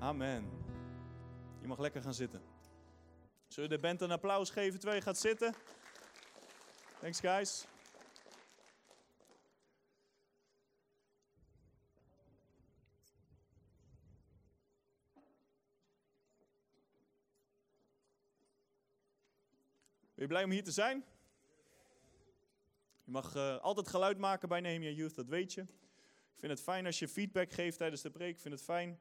Amen. Je mag lekker gaan zitten. Zullen we de band een applaus geven je gaat zitten? Thanks, guys. Ben je blij om hier te zijn? Je mag uh, altijd geluid maken bij Nehemia Youth, dat weet je. Ik vind het fijn als je feedback geeft tijdens de preek. Ik vind het fijn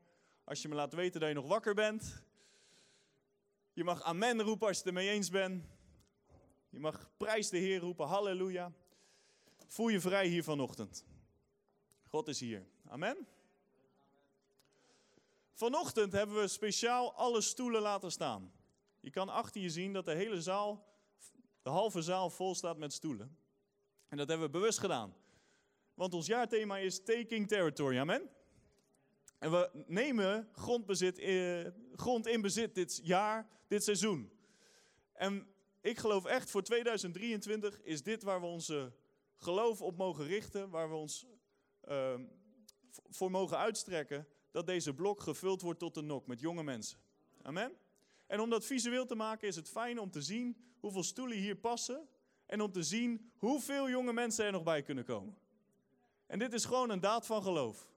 als je me laat weten dat je nog wakker bent. Je mag amen roepen als je het ermee eens bent. Je mag prijs de Heer roepen, halleluja. Voel je vrij hier vanochtend. God is hier. Amen. Vanochtend hebben we speciaal alle stoelen laten staan. Je kan achter je zien dat de hele zaal, de halve zaal vol staat met stoelen. En dat hebben we bewust gedaan. Want ons jaarthema is Taking Territory. Amen. En we nemen grondbezit, eh, grond in bezit dit jaar, dit seizoen. En ik geloof echt, voor 2023 is dit waar we onze geloof op mogen richten, waar we ons uh, voor mogen uitstrekken, dat deze blok gevuld wordt tot de nok met jonge mensen. Amen. En om dat visueel te maken is het fijn om te zien hoeveel stoelen hier passen en om te zien hoeveel jonge mensen er nog bij kunnen komen. En dit is gewoon een daad van geloof.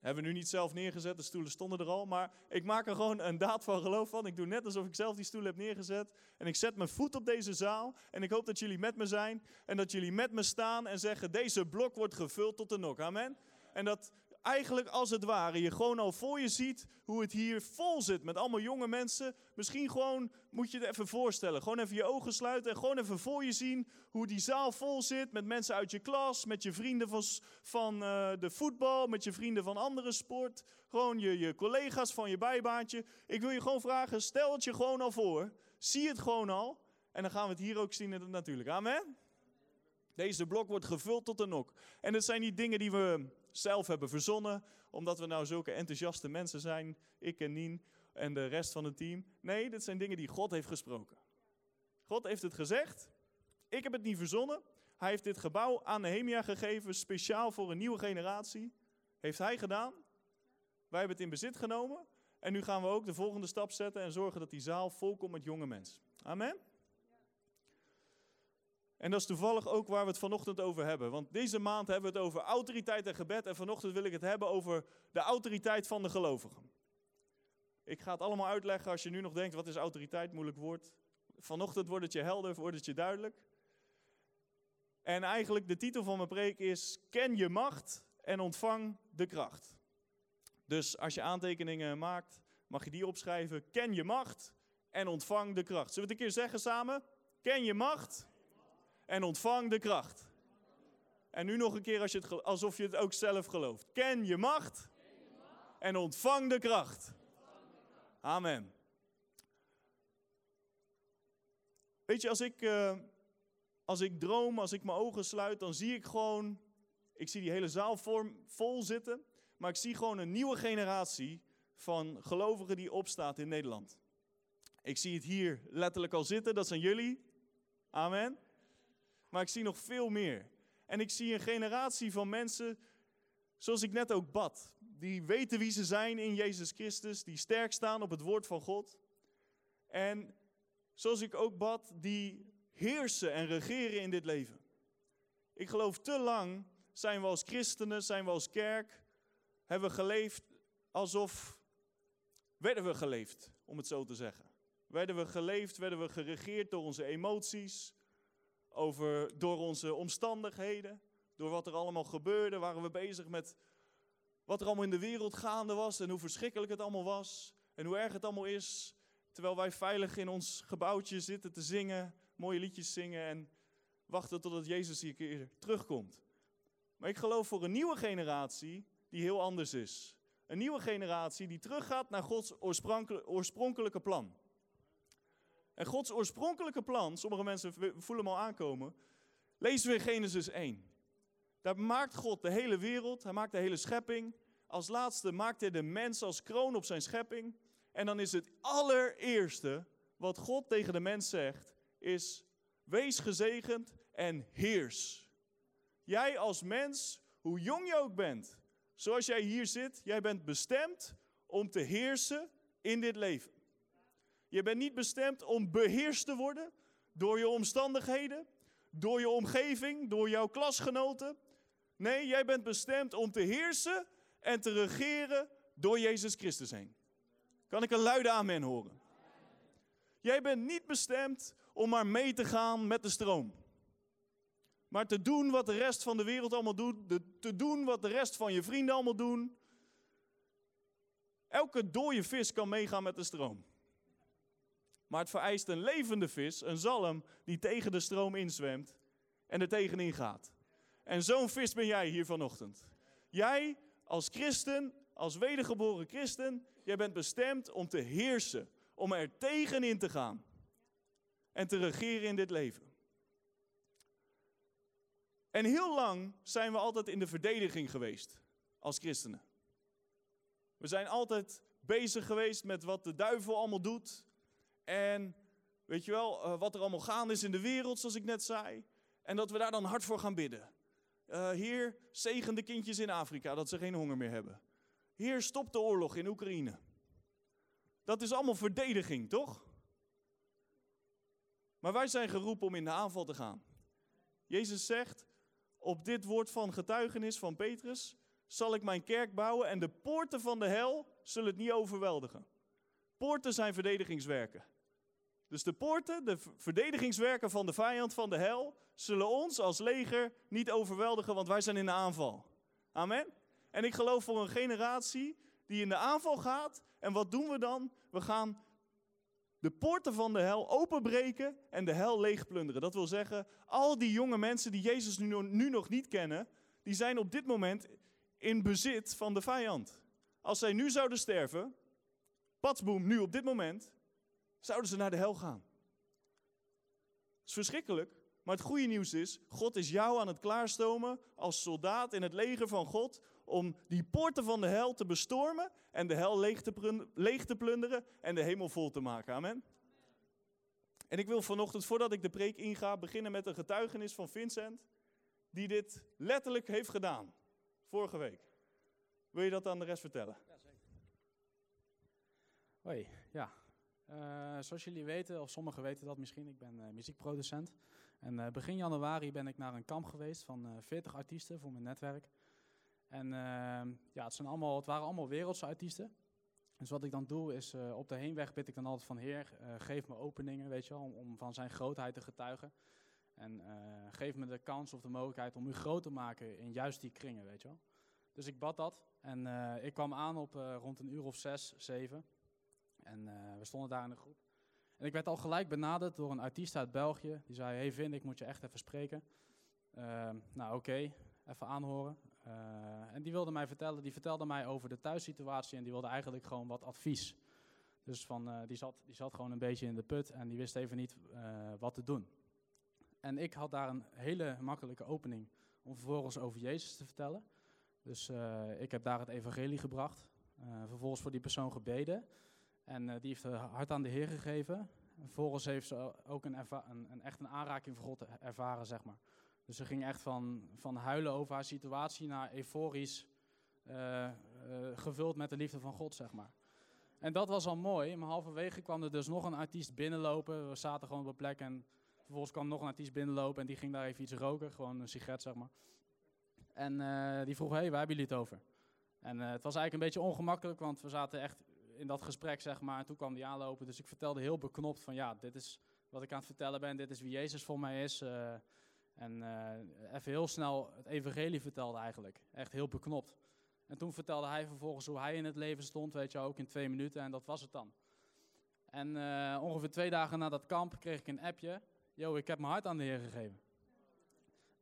Hebben we nu niet zelf neergezet, de stoelen stonden er al. Maar ik maak er gewoon een daad van geloof van. Ik doe net alsof ik zelf die stoelen heb neergezet. En ik zet mijn voet op deze zaal. En ik hoop dat jullie met me zijn. En dat jullie met me staan en zeggen: deze blok wordt gevuld tot de nok. Amen. En dat eigenlijk als het ware je gewoon al voor je ziet hoe het hier vol zit met allemaal jonge mensen. Misschien gewoon moet je het even voorstellen. Gewoon even je ogen sluiten en gewoon even voor je zien hoe die zaal vol zit met mensen uit je klas, met je vrienden van, van uh, de voetbal, met je vrienden van andere sport. Gewoon je, je collega's van je bijbaantje. Ik wil je gewoon vragen, stel het je gewoon al voor. Zie het gewoon al. En dan gaan we het hier ook zien natuurlijk. Amen. Deze blok wordt gevuld tot de nok. En het zijn niet dingen die we zelf hebben verzonnen, omdat we nou zulke enthousiaste mensen zijn, ik en Nien en de rest van het team. Nee, dit zijn dingen die God heeft gesproken. God heeft het gezegd. Ik heb het niet verzonnen. Hij heeft dit gebouw aan Nehemia gegeven, speciaal voor een nieuwe generatie. Heeft hij gedaan. Wij hebben het in bezit genomen. En nu gaan we ook de volgende stap zetten en zorgen dat die zaal vol komt met jonge mensen. Amen. En dat is toevallig ook waar we het vanochtend over hebben. Want deze maand hebben we het over autoriteit en gebed. En vanochtend wil ik het hebben over de autoriteit van de gelovigen. Ik ga het allemaal uitleggen als je nu nog denkt, wat is autoriteit? Moeilijk woord. Vanochtend wordt het je helder, wordt het je duidelijk. En eigenlijk de titel van mijn preek is, ken je macht en ontvang de kracht. Dus als je aantekeningen maakt, mag je die opschrijven. Ken je macht en ontvang de kracht. Zullen we het een keer zeggen samen? Ken je macht en ontvang de kracht. En nu nog een keer als je het, alsof je het ook zelf gelooft. Ken je macht en ontvang de kracht. Amen. Weet je, als ik, uh, als ik droom, als ik mijn ogen sluit, dan zie ik gewoon, ik zie die hele zaal vol zitten, maar ik zie gewoon een nieuwe generatie van gelovigen die opstaat in Nederland. Ik zie het hier letterlijk al zitten, dat zijn jullie. Amen maar ik zie nog veel meer. En ik zie een generatie van mensen, zoals ik net ook bad, die weten wie ze zijn in Jezus Christus, die sterk staan op het woord van God. En zoals ik ook bad, die heersen en regeren in dit leven. Ik geloof te lang zijn we als christenen, zijn we als kerk, hebben we geleefd alsof, werden we geleefd, om het zo te zeggen. Werden we geleefd, werden we geregeerd door onze emoties, over, door onze omstandigheden, door wat er allemaal gebeurde, waren we bezig met wat er allemaal in de wereld gaande was en hoe verschrikkelijk het allemaal was en hoe erg het allemaal is. Terwijl wij veilig in ons gebouwtje zitten te zingen, mooie liedjes zingen en wachten totdat Jezus hier keer terugkomt. Maar ik geloof voor een nieuwe generatie die heel anders is. Een nieuwe generatie die teruggaat naar Gods oorspronkelijke plan. En Gods oorspronkelijke plan, sommige mensen voelen hem al aankomen, lezen we in Genesis 1. Daar maakt God de hele wereld, hij maakt de hele schepping. Als laatste maakt hij de mens als kroon op zijn schepping. En dan is het allereerste wat God tegen de mens zegt, is wees gezegend en heers. Jij als mens, hoe jong je ook bent, zoals jij hier zit, jij bent bestemd om te heersen in dit leven. Je bent niet bestemd om beheerst te worden door je omstandigheden, door je omgeving, door jouw klasgenoten. Nee, jij bent bestemd om te heersen en te regeren door Jezus Christus heen. Kan ik een luide amen horen? Jij bent niet bestemd om maar mee te gaan met de stroom. Maar te doen wat de rest van de wereld allemaal doet, te doen wat de rest van je vrienden allemaal doen. Elke dode vis kan meegaan met de stroom. Maar het vereist een levende vis, een zalm, die tegen de stroom inzwemt en er tegenin gaat. En zo'n vis ben jij hier vanochtend. Jij als christen, als wedergeboren christen, jij bent bestemd om te heersen, om er tegenin te gaan en te regeren in dit leven. En heel lang zijn we altijd in de verdediging geweest als christenen. We zijn altijd bezig geweest met wat de duivel allemaal doet. En weet je wel, eh, wat er allemaal gaande is in de wereld, zoals ik net zei. En dat we daar dan hard voor gaan bidden. Uh, heer, zegen de kindjes in Afrika dat ze geen honger meer hebben. Heer, stop de oorlog in Oekraïne. Dat is allemaal verdediging, toch? Maar wij zijn geroepen om in de aanval te gaan. Jezus zegt, op dit woord van getuigenis van Petrus zal ik mijn kerk bouwen en de poorten van de hel zullen het niet overweldigen. Poorten zijn verdedigingswerken. Dus de poorten, de verdedigingswerken van de vijand van de hel, zullen ons als leger niet overweldigen, want wij zijn in de aanval. Amen. En ik geloof voor een generatie die in de aanval gaat. En wat doen we dan? We gaan de poorten van de hel openbreken en de hel leegplunderen. Dat wil zeggen, al die jonge mensen die Jezus nu, nu nog niet kennen, die zijn op dit moment in bezit van de vijand. Als zij nu zouden sterven, patsboom, nu op dit moment, zouden ze naar de hel gaan. Dat is verschrikkelijk, maar het goede nieuws is, God is jou aan het klaarstomen als soldaat in het leger van God om die poorten van de hel te bestormen en de hel leeg te, leeg te plunderen en de hemel vol te maken. Amen. En ik wil vanochtend, voordat ik de preek inga, beginnen met een getuigenis van Vincent, die dit letterlijk heeft gedaan, vorige week. Wil je dat aan de rest vertellen? Hoi, ja. Uh, zoals jullie weten, of sommigen weten dat misschien, ik ben uh, muziekproducent. En uh, begin januari ben ik naar een kamp geweest van 40 artiesten voor mijn netwerk. En uh, ja, het, zijn allemaal, het waren allemaal wereldse artiesten. Dus wat ik dan doe is, op de heenweg bid ik dan altijd van Heer, geef me openingen, weet je wel, om, om, van zijn grootheid te getuigen. En eh, geef me de kans of de mogelijkheid om u groot te maken in juist die kringen, weet je wel. Dus ik bad dat en ik kwam aan op rond een uur of zes, zeven. En we stonden daar in een groep. En ik werd al gelijk benaderd door een artiest uit België. Die zei, hey Vin, ik moet je echt even spreken. Ehm, nou oké, even aanhoren. Uh, en die wilde mij vertellen, die vertelde mij over de thuissituatie en die wilde eigenlijk gewoon wat advies. Dus van, uh, die, zat, die zat gewoon een beetje in de put en die wist even niet wat te doen. En ik had daar een hele makkelijke opening om vervolgens over Jezus te vertellen. Dus ik heb daar het evangelie gebracht. vervolgens voor die persoon gebeden. En die heeft hart aan de Heer gegeven. vervolgens heeft ze ook een, een, echt een aanraking voor God ervaren, zeg maar. Dus ze ging echt van, van huilen over haar situatie naar euforisch uh, uh, gevuld met de liefde van God, zeg maar. En dat was al mooi, maar halverwege kwam er dus nog een artiest binnenlopen. We zaten gewoon op een plek en vervolgens kwam nog een artiest binnenlopen en die ging daar even iets roken, gewoon een sigaret, zeg maar. En die vroeg, hé, hey, waar hebben jullie het over? En het was eigenlijk een beetje ongemakkelijk, want we zaten echt in dat gesprek, zeg maar. En toen kwam die aanlopen, dus ik vertelde heel beknopt van, ja, dit is wat ik aan het vertellen ben, dit is wie Jezus voor mij is. En uh, even heel snel het evangelie vertelde eigenlijk. Echt heel beknopt. En toen vertelde hij vervolgens hoe hij in het leven stond, weet je ook in twee minuten. En dat was het dan. En uh, ongeveer twee dagen na dat kamp kreeg ik een appje. Yo, ik heb mijn hart aan de Heer gegeven.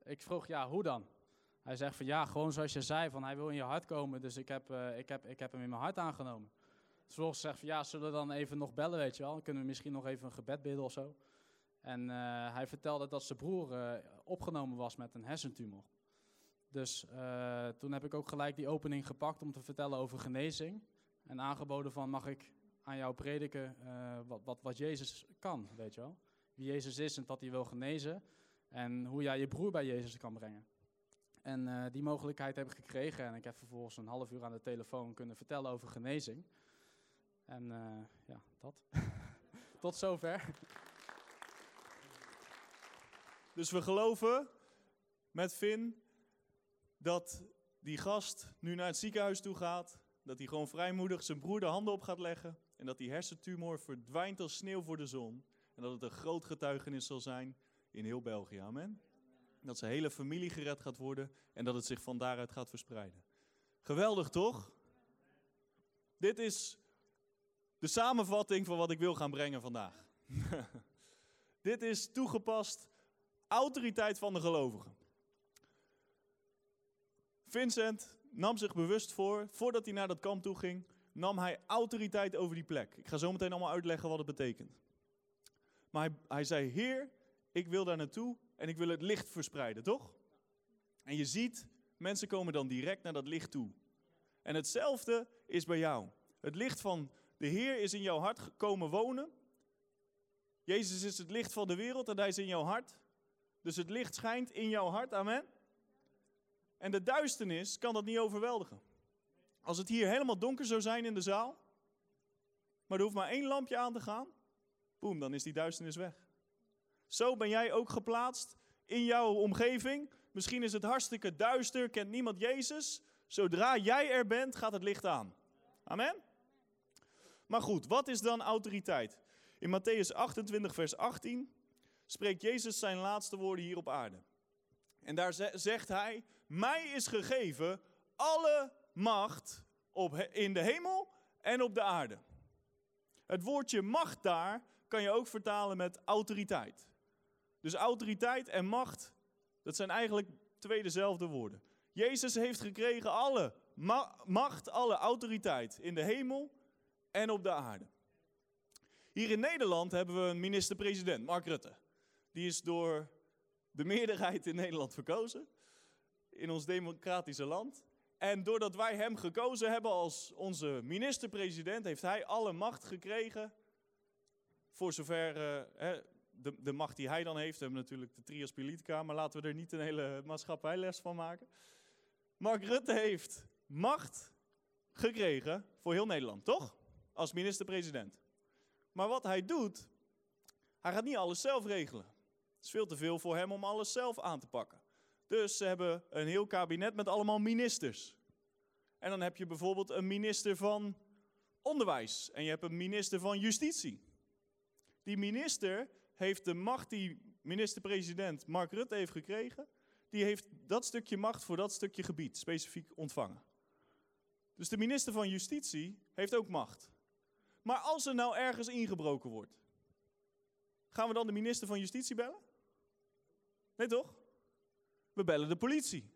Ik vroeg, ja, hoe dan? Hij zegt van, ja, gewoon zoals je zei, van hij wil in je hart komen. Dus ik heb, ik heb, ik heb hem in mijn hart aangenomen. Vervolgens zegt van, ja, zullen we dan even nog bellen, weet je wel? Dan kunnen we misschien nog even een gebed bidden of zo. En uh, hij vertelde dat zijn broer uh, opgenomen was met een hersentumor. Dus uh, toen heb ik ook gelijk die opening gepakt om te vertellen over genezing. En aangeboden van, mag ik aan jou prediken wat, wat, wat Jezus kan, weet je wel. Wie Jezus is en dat hij wil genezen. En hoe jij je broer bij Jezus kan brengen. En die mogelijkheid heb ik gekregen. En ik heb vervolgens een half uur aan de telefoon kunnen vertellen over genezing. En eh, ja, dat. Tot zover. Dus we geloven met Finn dat die gast nu naar het ziekenhuis toe gaat. Dat hij gewoon vrijmoedig zijn broer de handen op gaat leggen. En dat die hersentumor verdwijnt als sneeuw voor de zon. En dat het een groot getuigenis zal zijn in heel België. Amen. Dat zijn hele familie gered gaat worden en dat het zich van daaruit gaat verspreiden. Geweldig toch? Dit is de samenvatting van wat ik wil gaan brengen vandaag. Dit is toegepast autoriteit van de gelovigen. Vincent nam zich bewust voor, voordat hij naar dat kamp toe ging, nam hij autoriteit over die plek. Ik ga zo meteen allemaal uitleggen wat het betekent. Maar hij, hij zei, Heer, ik wil daar naartoe en ik wil het licht verspreiden, toch? En je ziet, mensen komen dan direct naar dat licht toe. En hetzelfde is bij jou. Het licht van de Heer is in jouw hart gekomen wonen. Jezus is het licht van de wereld en hij is in jouw hart. Dus het licht schijnt in jouw hart, amen. En de duisternis kan dat niet overweldigen. Als het hier helemaal donker zou zijn in de zaal, maar er hoeft maar één lampje aan te gaan, boem, dan is die duisternis weg. Zo ben jij ook geplaatst in jouw omgeving. Misschien is het hartstikke duister, kent niemand Jezus. Zodra jij er bent, gaat het licht aan. Amen? Maar goed, wat is dan autoriteit? In Matthäus 28, vers 18 spreekt Jezus zijn laatste woorden hier op aarde. En daar zegt hij: Mij is gegeven alle macht op, in de hemel en op de aarde. Het woordje macht daar kan je ook vertalen met autoriteit. Dus autoriteit en macht, dat zijn eigenlijk twee dezelfde woorden. Jezus heeft gekregen alle macht, alle autoriteit in de hemel en op de aarde. Hier in Nederland hebben we een minister-president, Mark Rutte. Die is door de meerderheid in Nederland verkozen, in ons democratische land. En doordat wij hem gekozen hebben als onze minister-president, heeft hij alle macht gekregen. Voor zover uh, de, de macht die hij dan heeft. We hebben natuurlijk de trias politica, maar laten we er niet een hele maatschappijles van maken. Mark Rutte heeft macht gekregen voor heel Nederland, toch? Als minister-president. Maar wat hij doet, hij gaat niet alles zelf regelen. Het is veel te veel voor hem om alles zelf aan te pakken. Dus ze hebben een heel kabinet met allemaal ministers. En dan heb je bijvoorbeeld een minister van Onderwijs en je hebt een minister van Justitie. Die minister heeft de macht die minister-president Mark Rutte heeft gekregen, die heeft dat stukje macht voor dat stukje gebied specifiek ontvangen. Dus de minister van Justitie heeft ook macht. Maar als er nou ergens ingebroken wordt, gaan we dan de minister van Justitie bellen? Nee toch? We bellen de politie.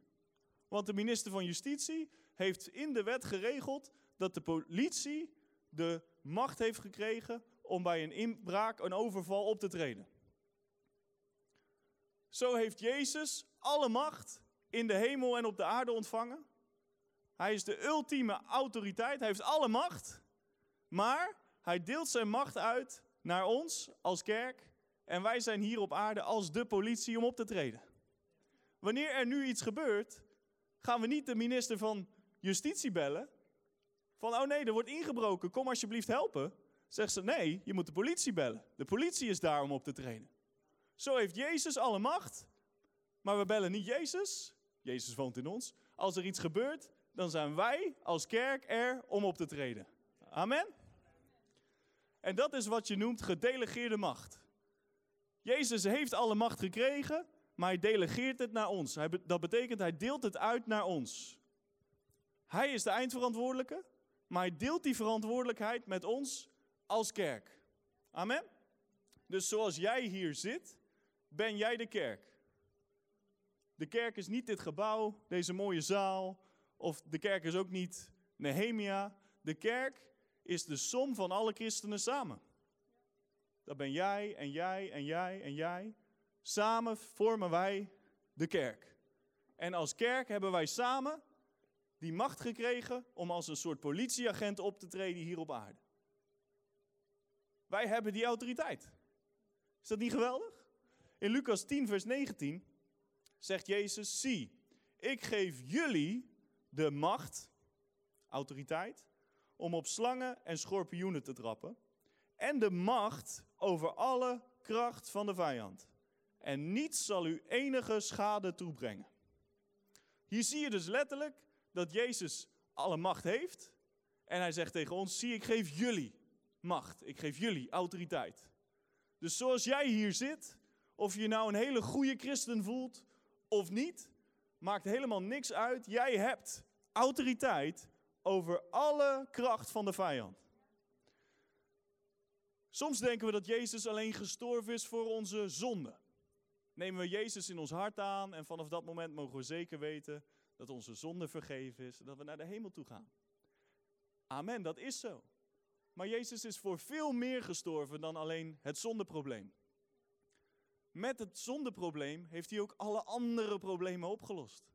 Want de minister van Justitie heeft in de wet geregeld dat de politie de macht heeft gekregen om bij een inbraak, een overval op te treden. Zo heeft Jezus alle macht in de hemel en op de aarde ontvangen. Hij is de ultieme autoriteit, hij heeft alle macht. Maar hij deelt zijn macht uit naar ons als kerk. En wij zijn hier op aarde als de politie om op te treden. Wanneer er nu iets gebeurt, gaan we niet de minister van Justitie bellen. Van, oh nee, er wordt ingebroken, kom alsjeblieft helpen. Zegt ze, nee, je moet de politie bellen. De politie is daar om op te trainen. Zo heeft Jezus alle macht, maar we bellen niet Jezus. Jezus woont in ons. Als er iets gebeurt, dan zijn wij als kerk er om op te treden. Amen. En dat is wat je noemt gedelegeerde macht. Jezus heeft alle macht gekregen, maar hij delegeert het naar ons. dat betekent hij deelt het uit naar ons. Hij is de eindverantwoordelijke, maar hij deelt die verantwoordelijkheid met ons als kerk. Amen? Dus zoals jij hier zit, ben jij de kerk. De kerk is niet dit gebouw, deze mooie zaal, of de kerk is ook niet Nehemia. De kerk is de som van alle christenen samen. Dat ben jij en jij en jij en jij. Samen vormen wij de kerk. En als kerk hebben wij samen die macht gekregen om als een soort politieagent op te treden hier op aarde. Wij hebben die autoriteit. Is dat niet geweldig? In Lucas 10, vers 19 zegt Jezus: Zie, ik geef jullie de macht, autoriteit, om op slangen en schorpioenen te trappen. En de macht over alle kracht van de vijand. En niets zal u enige schade toebrengen. Hier zie je dus letterlijk dat Jezus alle macht heeft. En hij zegt tegen ons: Zie, ik geef jullie macht. Ik geef jullie autoriteit. Dus zoals jij hier zit, of je nou een hele goede christen voelt of niet, maakt helemaal niks uit. Jij hebt autoriteit over alle kracht van de vijand. Soms denken we dat Jezus alleen gestorven is voor onze zonde. Nemen we Jezus in ons hart aan en vanaf dat moment mogen we zeker weten dat onze zonde vergeven is en dat we naar de hemel toe gaan. Amen, dat is zo. Maar Jezus is voor veel meer gestorven dan alleen het zondeprobleem. Met het zondeprobleem heeft hij ook alle andere problemen opgelost.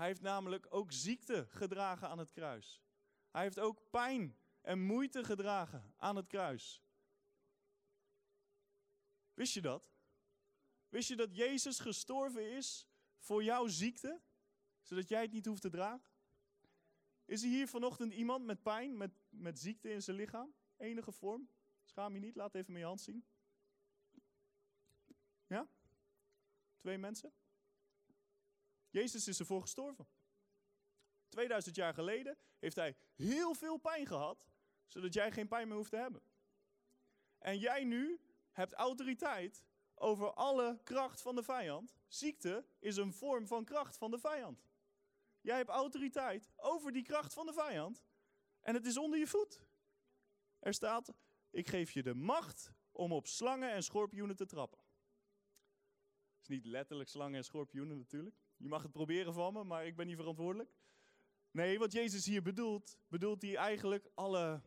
Hij heeft namelijk ook ziekte gedragen aan het kruis. Hij heeft ook pijn en moeite gedragen aan het kruis. Wist je dat? Wist je dat Jezus gestorven is voor jouw ziekte, zodat jij het niet hoeft te dragen? Is er hier vanochtend iemand met pijn, met, met ziekte in zijn lichaam? Enige vorm? Schaam je niet, laat even je hand zien. Ja? Twee mensen? Jezus is ervoor gestorven. 2000 jaar geleden heeft hij heel veel pijn gehad, zodat jij geen pijn meer hoeft te hebben. En jij nu hebt autoriteit over alle kracht van de vijand. Ziekte is een vorm van kracht van de vijand. Jij hebt autoriteit over die kracht van de vijand en het is onder je voet. Er staat, ik geef je de macht om op slangen en schorpioenen te trappen. Het is niet letterlijk slangen en schorpioenen natuurlijk. Je mag het proberen van me, maar ik ben niet verantwoordelijk. Nee, wat Jezus hier bedoelt, bedoelt hij eigenlijk alle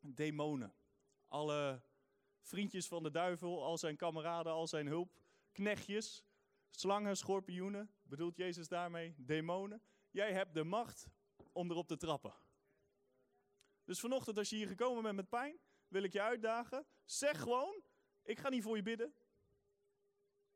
demonen. Alle vriendjes van de duivel, al zijn kameraden, al zijn hulpknechtjes. Slangen, schorpioenen, bedoelt Jezus daarmee demonen. Jij hebt de macht om erop te trappen. Dus vanochtend als je hier gekomen bent met pijn, wil ik je uitdagen. Zeg gewoon, ik ga niet voor je bidden.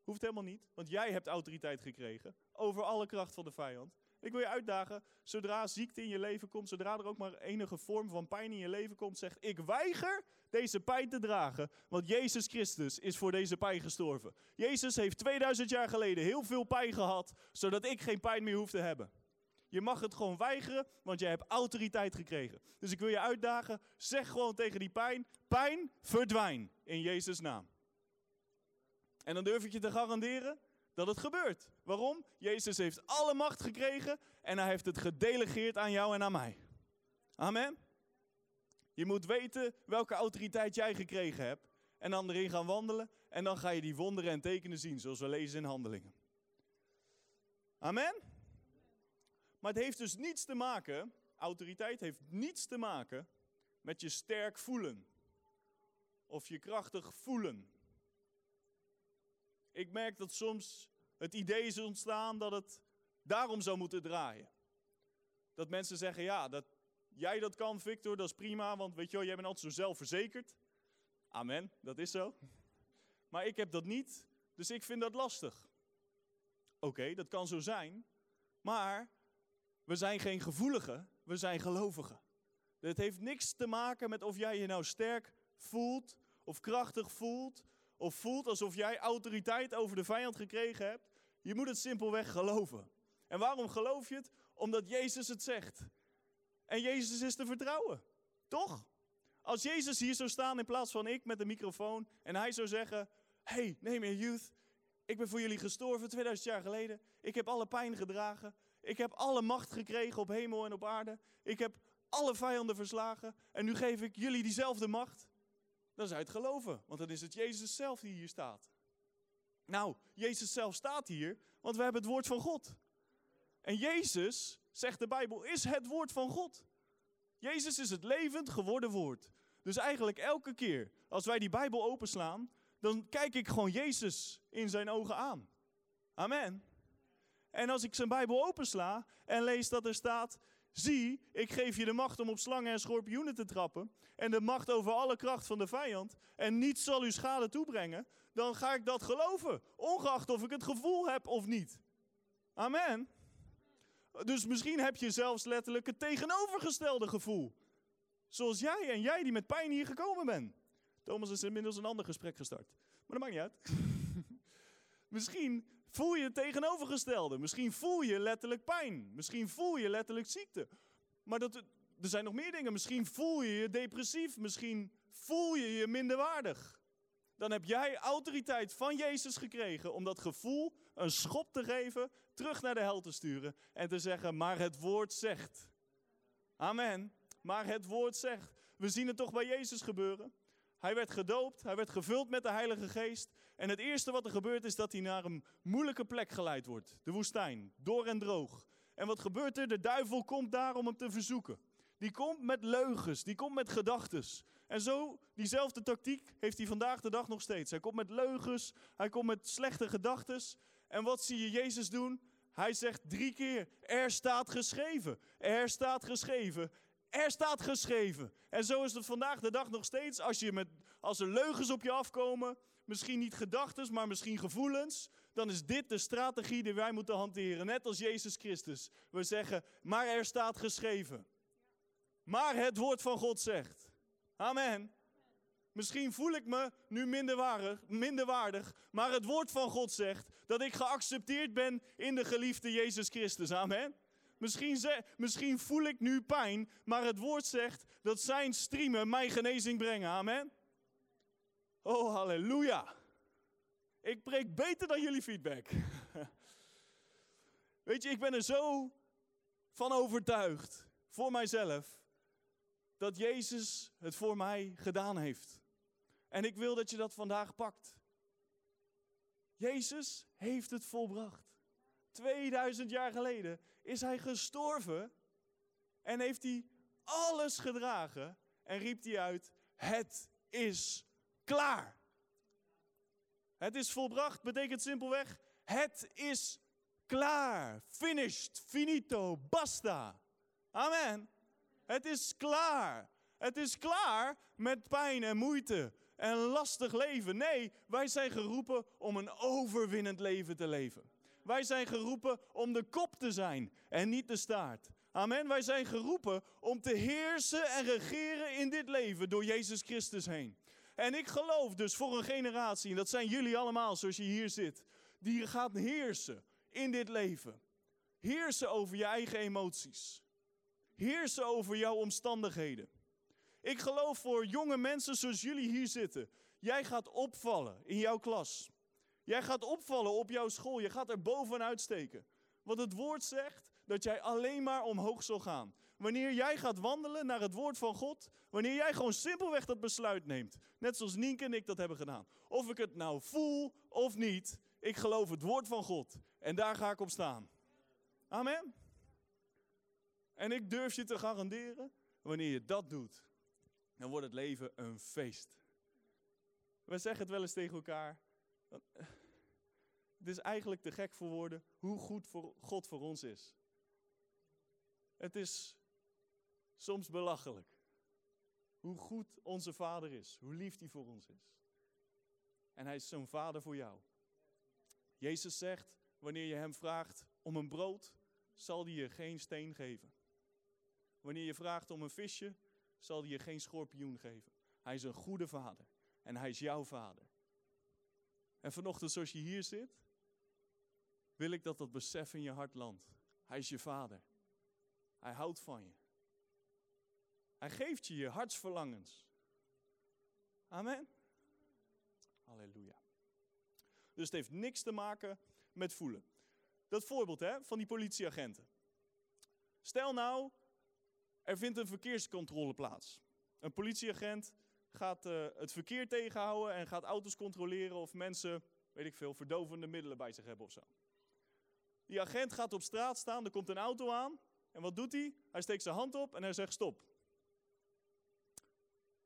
Hoeft helemaal niet, want jij hebt autoriteit gekregen over alle kracht van de vijand. Ik wil je uitdagen, zodra ziekte in je leven komt, zodra er ook maar enige vorm van pijn in je leven komt, zeg ik weiger deze pijn te dragen, want Jezus Christus is voor deze pijn gestorven. Jezus heeft 2000 jaar geleden heel veel pijn gehad, zodat ik geen pijn meer hoef te hebben. Je mag het gewoon weigeren, want jij hebt autoriteit gekregen. Dus ik wil je uitdagen, zeg gewoon tegen die pijn, pijn, verdwijn in Jezus' naam. En dan durf ik je te garanderen dat het gebeurt. Waarom? Jezus heeft alle macht gekregen en hij heeft het gedelegeerd aan jou en aan mij. Amen. Je moet weten welke autoriteit jij gekregen hebt en dan erin gaan wandelen en dan ga je die wonderen en tekenen zien zoals we lezen in handelingen. Amen. Maar het heeft dus niets te maken, autoriteit heeft niets te maken met je sterk voelen of je krachtig voelen. Ik merk dat soms het idee is ontstaan dat het daarom zou moeten draaien. Dat mensen zeggen, ja, dat jij dat kan, Victor, dat is prima, want weet je wel, jij bent altijd zo zelfverzekerd. Amen, dat is zo. Maar ik heb dat niet, dus ik vind dat lastig. Oké, dat kan zo zijn, maar we zijn geen gevoeligen, we zijn gelovigen. Het heeft niks te maken met of jij je nou sterk voelt of krachtig voelt of voelt alsof jij autoriteit over de vijand gekregen hebt. Je moet het simpelweg geloven. En waarom geloof je het? Omdat Jezus het zegt. En Jezus is te vertrouwen. Toch? Als Jezus hier zou staan in plaats van ik met de microfoon en hij zou zeggen: Hey, nee meer youth, ik ben voor jullie gestorven 2000 jaar geleden. Ik heb alle pijn gedragen. Ik heb alle macht gekregen op hemel en op aarde. Ik heb alle vijanden verslagen. En nu geef ik jullie diezelfde macht. Dan zou je het geloven, want dan is het Jezus zelf die hier staat. Nou, Jezus zelf staat hier, want we hebben het woord van God. En Jezus, zegt de Bijbel, is het woord van God. Jezus is het levend geworden woord. Dus eigenlijk elke keer als wij die Bijbel openslaan, dan kijk ik gewoon Jezus in zijn ogen aan. Amen. En als ik zijn Bijbel opensla en lees dat er staat, zie, ik geef je de macht om op slangen en schorpioenen te trappen en de macht over alle kracht van de vijand en niets zal u schade toebrengen, dan ga ik dat geloven, ongeacht of ik het gevoel heb of niet. Amen. Dus misschien heb je zelfs letterlijk het tegenovergestelde gevoel. Zoals jij en jij die met pijn hier gekomen bent. Thomas is inmiddels een ander gesprek gestart. Maar dat maakt niet uit. Misschien voel je het tegenovergestelde. Misschien voel je letterlijk pijn. Misschien voel je letterlijk ziekte. Maar dat, er zijn nog meer dingen. Misschien voel je je depressief. Misschien voel je je minderwaardig. Dan heb jij autoriteit van Jezus gekregen om dat gevoel een schop te geven, terug naar de hel te sturen en te zeggen, maar het woord zegt. Amen. Maar het woord zegt. We zien het toch bij Jezus gebeuren. Hij werd gedoopt, hij werd gevuld met de Heilige Geest. En het eerste wat er gebeurt is dat hij naar een moeilijke plek geleid wordt. De woestijn, door en droog. En wat gebeurt er? De duivel komt daar om hem te verzoeken. Die komt met leugens, die komt met gedachtes. En zo, diezelfde tactiek heeft hij vandaag de dag nog steeds. Hij komt met leugens, hij komt met slechte gedachtes. En wat zie je Jezus doen? Hij zegt drie keer, er staat geschreven, er staat geschreven, er staat geschreven. En zo is het vandaag de dag nog steeds. Als, je met, als er leugens op je afkomen, misschien niet gedachten, maar misschien gevoelens, dan is dit de strategie die wij moeten hanteren. Net als Jezus Christus. We zeggen, maar er staat geschreven. Maar het woord van God zegt. Amen. Misschien voel ik me nu minderwaardig, minderwaardig, maar het woord van God zegt dat ik geaccepteerd ben in de geliefde Jezus Christus. Amen. Misschien, misschien voel ik nu pijn, maar het woord zegt dat zijn streamen mij genezing brengen. Amen. Oh, halleluja. Ik preek beter dan jullie feedback. Weet je, ik ben er zo van overtuigd voor mijzelf dat Jezus het voor mij gedaan heeft. En ik wil dat je dat vandaag pakt. Jezus heeft het volbracht. 2000 jaar geleden is hij gestorven en heeft hij alles gedragen en riep hij uit: Het is klaar. Het is volbracht betekent simpelweg: Het is klaar. Finished, finito, basta. Amen. Het is klaar. Het is klaar met pijn en moeite en lastig leven. Nee, wij zijn geroepen om een overwinnend leven te leven. Wij zijn geroepen om de kop te zijn en niet de staart. Amen. Wij zijn geroepen om te heersen en regeren in dit leven door Jezus Christus heen. En ik geloof dus voor een generatie, en dat zijn jullie allemaal zoals je hier zit, die gaat heersen in dit leven. Heersen over je eigen emoties. Heersen over jouw omstandigheden. Ik geloof voor jonge mensen zoals jullie hier zitten. Jij gaat opvallen in jouw klas. Jij gaat opvallen op jouw school. Je gaat er bovenuit steken. Want het woord zegt dat jij alleen maar omhoog zal gaan. Wanneer jij gaat wandelen naar het woord van God. Wanneer jij gewoon simpelweg dat besluit neemt. Net zoals Nienke en ik dat hebben gedaan. Of ik het nou voel of niet. Ik geloof het woord van God. En daar ga ik op staan. Amen. En ik durf je te garanderen. Wanneer je dat doet dan wordt het leven een feest. We zeggen het wel eens tegen elkaar. Eh, het is eigenlijk te gek voor woorden hoe goed voor God voor ons is. Het is soms belachelijk. Hoe goed onze vader is, hoe lief hij voor ons is. En hij is zo'n vader voor jou. Jezus zegt, wanneer je hem vraagt om een brood, zal hij je geen steen geven. Wanneer je vraagt om een visje, zal hij je geen schorpioen geven. Hij is een goede vader. En hij is jouw vader. En vanochtend, zoals je hier zit, wil ik dat dat besef in je hart landt. Hij is je vader. Hij houdt van je. Hij geeft je je hartsverlangens. Amen. Halleluja. Dus het heeft niks te maken met voelen. Dat voorbeeld hè, van die politieagenten. Stel nou, er vindt een verkeerscontrole plaats. Een politieagent gaat uh, het verkeer tegenhouden en gaat auto's controleren of mensen, weet ik veel, verdovende middelen bij zich hebben of zo. Die agent gaat op straat staan, er komt een auto aan. En wat doet hij? Hij steekt zijn hand op en hij zegt stop.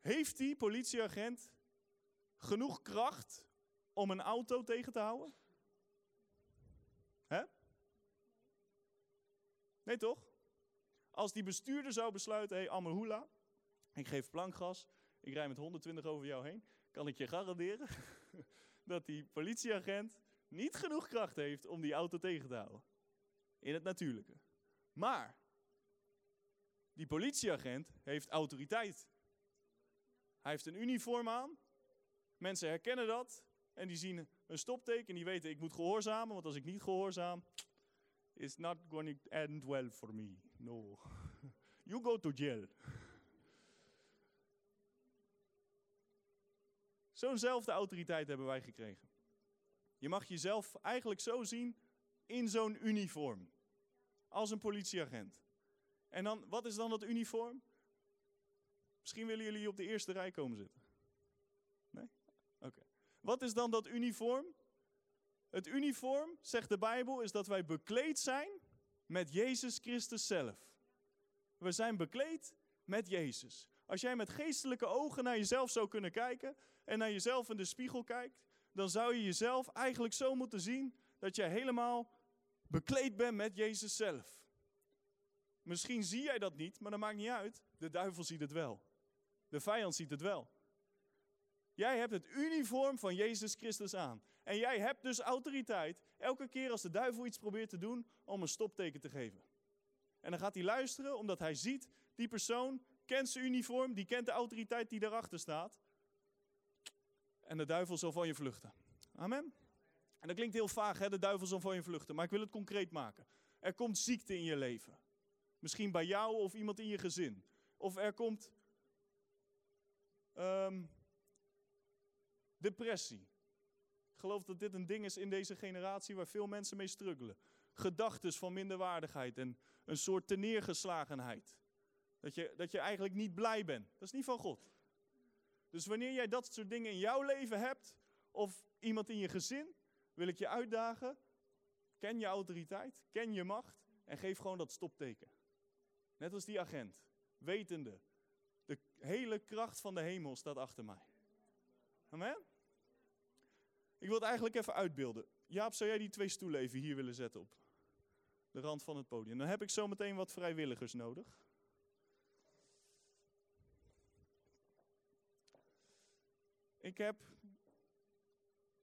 Heeft die politieagent genoeg kracht om een auto tegen te houden? Hè? Nee toch? Als die bestuurder zou besluiten, hé hey, Amelhula, ik geef plankgas, ik rij met 120 over jou heen, kan ik je garanderen dat die politieagent niet genoeg kracht heeft om die auto tegen te houden. In het natuurlijke. Maar, Die politieagent heeft autoriteit. Hij heeft een uniform aan. Mensen herkennen dat. En die zien een stopteken en die weten ik moet gehoorzamen. Want als ik niet gehoorzaam, it's not going to end well for me. No. You go to jail. Zo'nzelfde autoriteit hebben wij gekregen. Je mag jezelf eigenlijk zo zien in zo'n uniform. Als een politieagent. En dan, wat is dan dat uniform? Misschien willen jullie op de eerste rij komen zitten. Nee? Oké. Wat is dan dat uniform? Het uniform, zegt de Bijbel, is dat wij bekleed zijn met Jezus Christus zelf. We zijn bekleed met Jezus. Als jij met geestelijke ogen naar jezelf zou kunnen kijken en naar jezelf in de spiegel kijkt, dan zou je jezelf eigenlijk zo moeten zien dat jij helemaal bekleed bent met Jezus zelf. Misschien zie jij dat niet, maar dat maakt niet uit. De duivel ziet het wel. De vijand ziet het wel. Jij hebt het uniform van Jezus Christus aan. En jij hebt dus autoriteit elke keer als de duivel iets probeert te doen om een stopteken te geven. En dan gaat hij luisteren omdat hij ziet, die persoon kent zijn uniform, die kent de autoriteit die daarachter staat. En de duivel zal van je vluchten. Amen. En dat klinkt heel vaag, hè? de duivel zal van je vluchten. Maar ik wil het concreet maken. Er komt ziekte in je leven. Misschien bij jou of iemand in je gezin. Of er komt ehm, depressie. Ik geloof dat dit een ding is in deze generatie waar veel mensen mee struggelen. Gedachtes van minderwaardigheid en een soort teneergeslagenheid. Dat je, dat je eigenlijk niet blij bent. Dat is niet van God. Dus wanneer jij dat soort dingen in jouw leven hebt, of iemand in je gezin, wil ik je uitdagen. Ken je autoriteit, ken je macht en geef gewoon dat stopteken. Net als die agent, wetende, de hele kracht van de hemel staat achter mij. Amen? Ik wil het eigenlijk even uitbeelden. Jaap, zou jij die twee stoelen even hier willen zetten op de rand van het podium? Dan heb ik zo meteen wat vrijwilligers nodig. Ik heb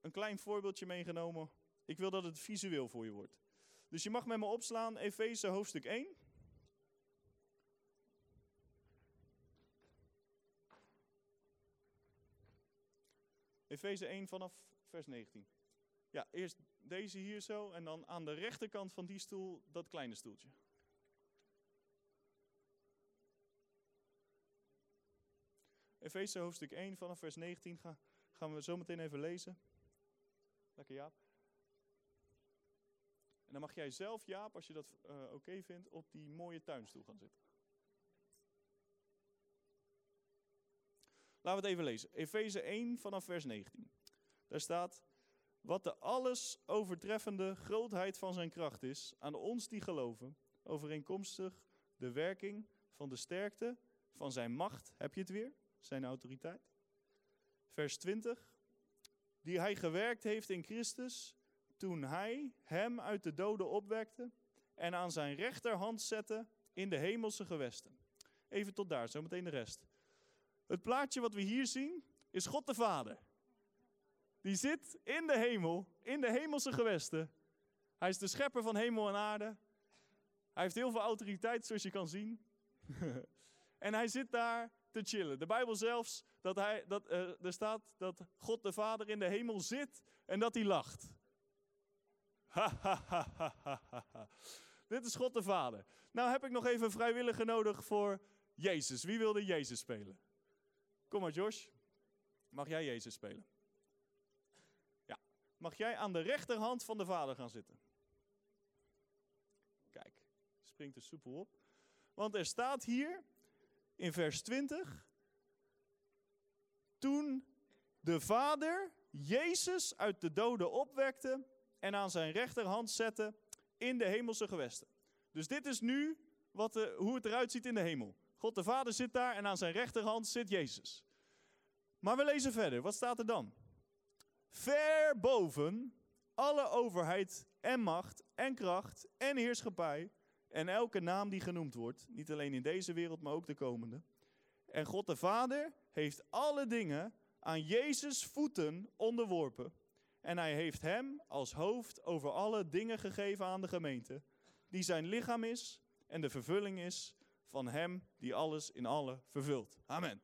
een klein voorbeeldje meegenomen. Ik wil dat het visueel voor je wordt. Dus je mag met me opslaan, Efeze hoofdstuk 1. Efeze 1 vanaf vers 19. Ja, eerst deze hier zo en dan aan de rechterkant van die stoel dat kleine stoeltje. Efeze hoofdstuk 1 vanaf vers 19 gaan, we zo meteen even lezen. Lekker Jaap. En dan mag jij zelf, Jaap, als je dat uh, oké vindt, op die mooie tuinstoel gaan zitten. Laten we het even lezen. Efeze 1 vanaf vers 19. Daar staat, wat de alles overtreffende grootheid van zijn kracht is, aan ons die geloven, overeenkomstig de werking van de sterkte van zijn macht, heb je het weer, zijn autoriteit. Vers 20, die hij gewerkt heeft in Christus, toen hij hem uit de doden opwekte en aan zijn rechterhand zette in de hemelse gewesten. Even tot daar, zometeen de rest. Het plaatje wat we hier zien is God de Vader. Die zit in de hemel, in de hemelse gewesten. Hij is de schepper van hemel en aarde. Hij heeft heel veel autoriteit, zoals je kan zien. en hij zit daar te chillen. De Bijbel zelfs, dat hij, dat, uh, er staat dat God de Vader in de hemel zit en dat hij lacht. Dit is God de Vader. Nou heb ik nog even vrijwilliger nodig voor Jezus. Wie wilde Jezus spelen? Kom maar, Josh. Mag jij Jezus spelen? Ja. Mag jij aan de rechterhand van de Vader gaan zitten? Kijk, springt er soepel op. Want er staat hier in vers 20. Toen de Vader Jezus uit de doden opwekte en aan zijn rechterhand zette in de hemelse gewesten. Dus dit is nu wat de, hoe het eruit ziet in de hemel. God de Vader zit daar en aan zijn rechterhand zit Jezus. Maar we lezen verder. Wat staat er dan? Ver boven alle overheid en macht en kracht en heerschappij en elke naam die genoemd wordt, niet alleen in deze wereld, maar ook de komende. En God de Vader heeft alle dingen aan Jezus voeten onderworpen. En hij heeft hem als hoofd over alle dingen gegeven aan de gemeente, die zijn lichaam is en de vervulling is van Hem die alles in alle vervult. Amen.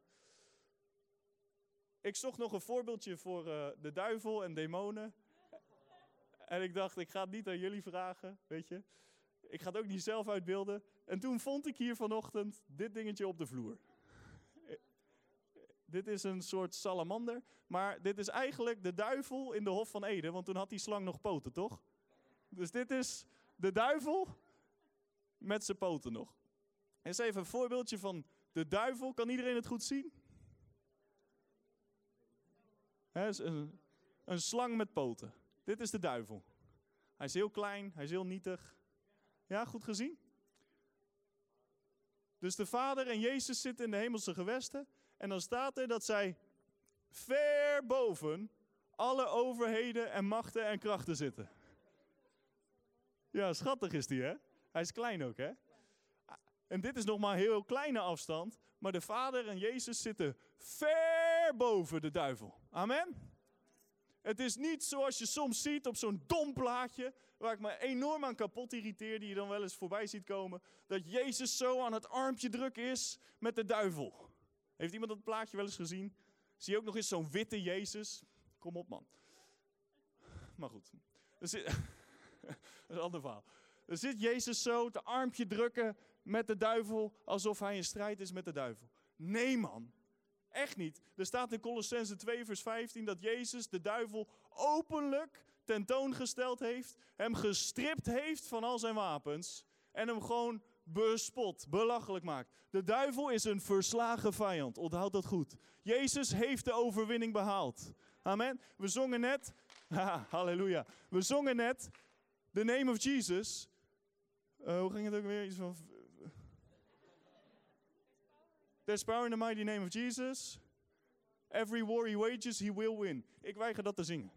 Ik zocht nog een voorbeeldje voor uh, de duivel en demonen. En ik dacht, ik ga het niet aan jullie vragen, weet je. Ik ga het ook niet zelf uitbeelden. En toen vond ik hier vanochtend dit dingetje op de vloer. Dit is een soort salamander, maar dit is eigenlijk de duivel in de Hof van Eden, want toen had die slang nog poten, toch? Dus dit is de duivel met zijn poten nog. Eens even een voorbeeldje van de duivel. Kan iedereen het goed zien? He, een, een slang met poten. Dit is de duivel. Hij is heel klein, hij is heel nietig. Ja, goed gezien? Dus de Vader en Jezus zitten in de hemelse gewesten. En dan staat er dat zij ver boven alle overheden en machten en krachten zitten. Ja, schattig is die, hè? Hij is klein ook, hè? En dit is nog maar een heel kleine afstand. Maar de Vader en Jezus zitten ver boven de duivel. Amen? Het is niet zoals je soms ziet op zo'n dom plaatje, waar ik me enorm aan kapot irriteer, die je dan wel eens voorbij ziet komen, dat Jezus zo aan het armpje druk is met de duivel. Heeft iemand dat plaatje wel eens gezien? Zie je ook nog eens zo'n witte Jezus? Kom op man. Maar goed, dat is een ander verhaal. Er zit Jezus zo te armpje drukken met de duivel, alsof hij in strijd is met de duivel. Nee man, Echt niet. Er staat in Colossense 2, vers 15 dat Jezus de duivel openlijk tentoongesteld heeft, hem gestript heeft van al zijn wapens en hem gewoon bespot, belachelijk maakt. De duivel is een verslagen vijand, onthoud dat goed. Jezus heeft de overwinning behaald. Amen. We zongen net, halleluja, we zongen net, the name of Jesus. Uh, hoe ging het ook weer? Iets van There's power in the mighty name of Jesus. Every war he wages, he will win. Ik weiger dat te zingen.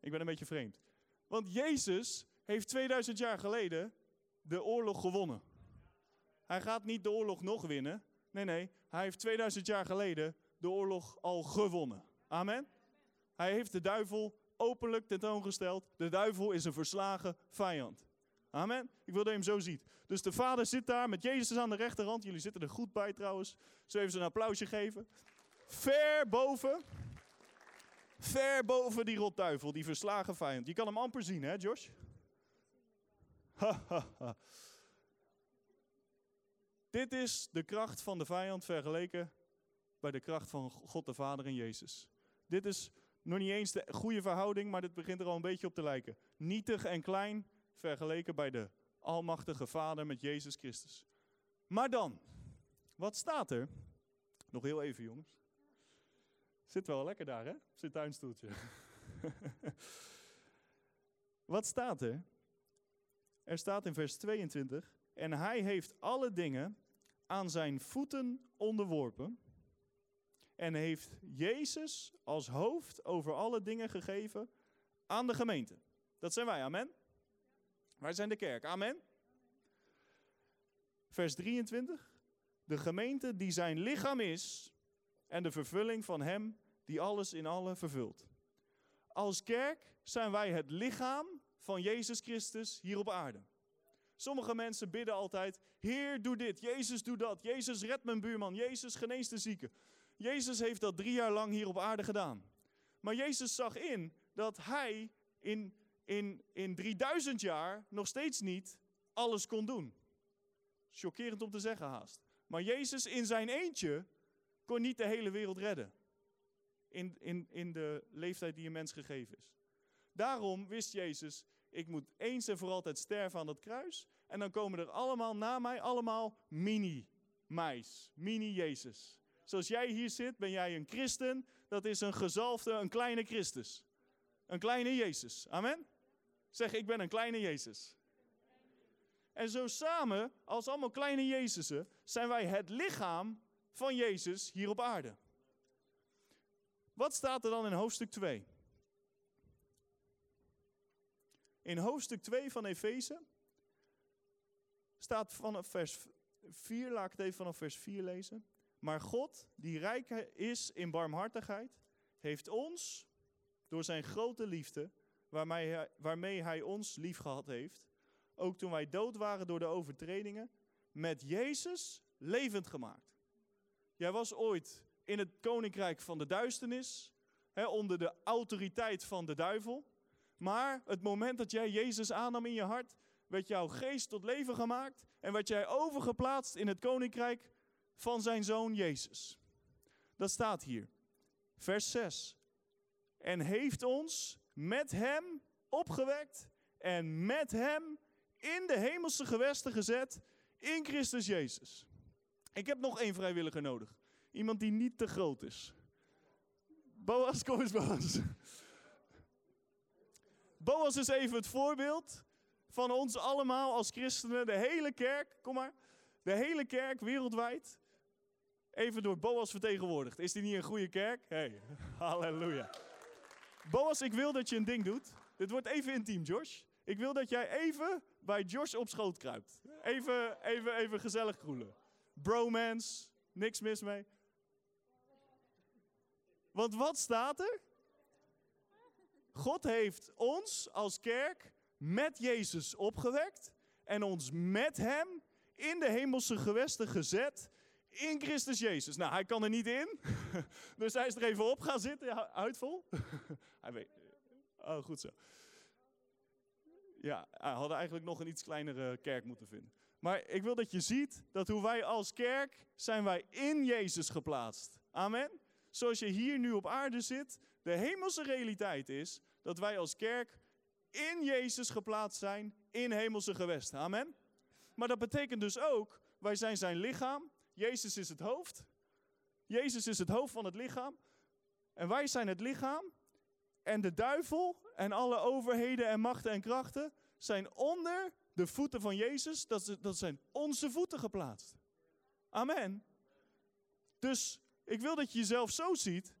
Ik ben een beetje vreemd. Want Jezus heeft 2000 jaar geleden de oorlog gewonnen. Hij gaat niet de oorlog nog winnen. Nee, nee. Hij heeft 2000 jaar geleden de oorlog al gewonnen. Amen. Hij heeft de duivel openlijk tentoongesteld. De duivel is een verslagen vijand. Amen. Ik wil dat je hem zo ziet. Dus de vader zit daar met Jezus aan de rechterhand. Jullie zitten er goed bij trouwens. Zo even een applausje geven. Ver boven. Ver boven die rotduivel, die verslagen vijand. Je kan hem amper zien, hè, Josh? Dit is de kracht van de vijand vergeleken bij de kracht van God de Vader en Jezus. Dit is nog niet eens de goede verhouding, maar dit begint er al een beetje op te lijken. Nietig en klein vergeleken bij de almachtige Vader met Jezus Christus. Maar dan, wat staat er? Nog heel even, jongens. Zit wel lekker daar, hè? Op zijn tuinstoeltje. wat staat er? Er staat in vers 22: En hij heeft alle dingen aan zijn voeten onderworpen. En heeft Jezus als hoofd over alle dingen gegeven aan de gemeente. Dat zijn wij, amen. Wij zijn de kerk. Amen. Vers 23. De gemeente die zijn lichaam is en de vervulling van hem die alles in alle vervult. Als kerk zijn wij het lichaam van Jezus Christus hier op aarde. Sommige mensen bidden altijd: Heer, doe dit. Jezus, doe dat. Jezus, red mijn buurman. Jezus, genees de zieken. Jezus heeft dat drie jaar lang hier op aarde gedaan. Maar Jezus zag in dat hij in in, in 3000 jaar nog steeds niet alles kon doen. Chockerend om te zeggen haast. Maar Jezus in zijn eentje kon niet de hele wereld redden. In, in, in de leeftijd die een mens gegeven is. Daarom wist Jezus, ik moet eens en voor altijd sterven aan dat kruis. En dan komen er allemaal na mij, allemaal mini-meis, mini-Jezus. Zoals jij hier zit, ben jij een christen. Dat is een gezalfde, een kleine Christus. Een kleine Jezus. Amen. Zeg, ik ben een kleine Jezus. En zo samen, als allemaal kleine Jezusen, zijn wij het lichaam van Jezus hier op aarde. Wat staat er dan in hoofdstuk 2? In hoofdstuk 2 van Efeze staat vanaf vers 4, laat ik het even vanaf vers 4 lezen. Maar God, die rijk is in barmhartigheid, heeft ons door zijn grote liefde waarmee hij, waarmee hij ons lief gehad heeft, ook toen wij dood waren door de overtredingen, met Jezus levend gemaakt. Jij was ooit in het koninkrijk van de duisternis, hè, onder de autoriteit van de duivel. Maar het moment dat jij Jezus aannam in je hart, werd jouw geest tot leven gemaakt en werd jij overgeplaatst in het koninkrijk van zijn zoon Jezus. Dat staat hier. Vers 6. En heeft ons met hem opgewekt en met hem in de hemelse gewesten gezet in Christus Jezus. Ik heb nog één vrijwilliger nodig. Iemand die niet te groot is. Boas, kom eens Boas. Boas is even het voorbeeld van ons allemaal als christenen. De hele kerk, kom maar. De hele kerk wereldwijd. Even door Boas vertegenwoordigd. Is die niet een goede kerk? Hey, halleluja. Boas, ik wil dat je een ding doet. Dit wordt even intiem, Josh. Ik wil dat jij even bij Josh op schoot kruipt. Even, even, even gezellig kroelen. Bromance, niks mis mee. Want wat staat er? God heeft ons als kerk met Jezus opgewekt en ons met Hem in de hemelse gewesten gezet in Christus Jezus. Nou, hij kan er niet in, dus hij is er even op gaan zitten, uitvol. hij weet, oh, goed zo. Ja, we hadden eigenlijk nog een iets kleinere kerk moeten vinden. Maar ik wil dat je ziet dat hoe wij als kerk zijn wij in Jezus geplaatst. Amen. Zoals je hier nu op aarde zit, de hemelse realiteit is dat wij als kerk in Jezus geplaatst zijn in hemelse gewesten. Amen. Maar dat betekent dus ook, wij zijn zijn lichaam. Jezus is het hoofd. Jezus is het hoofd van het lichaam. En wij zijn het lichaam. En de duivel en alle overheden en machten en krachten zijn onder de voeten van Jezus. Dat, dat zijn onze voeten geplaatst. Amen. Dus ik wil dat je jezelf zo ziet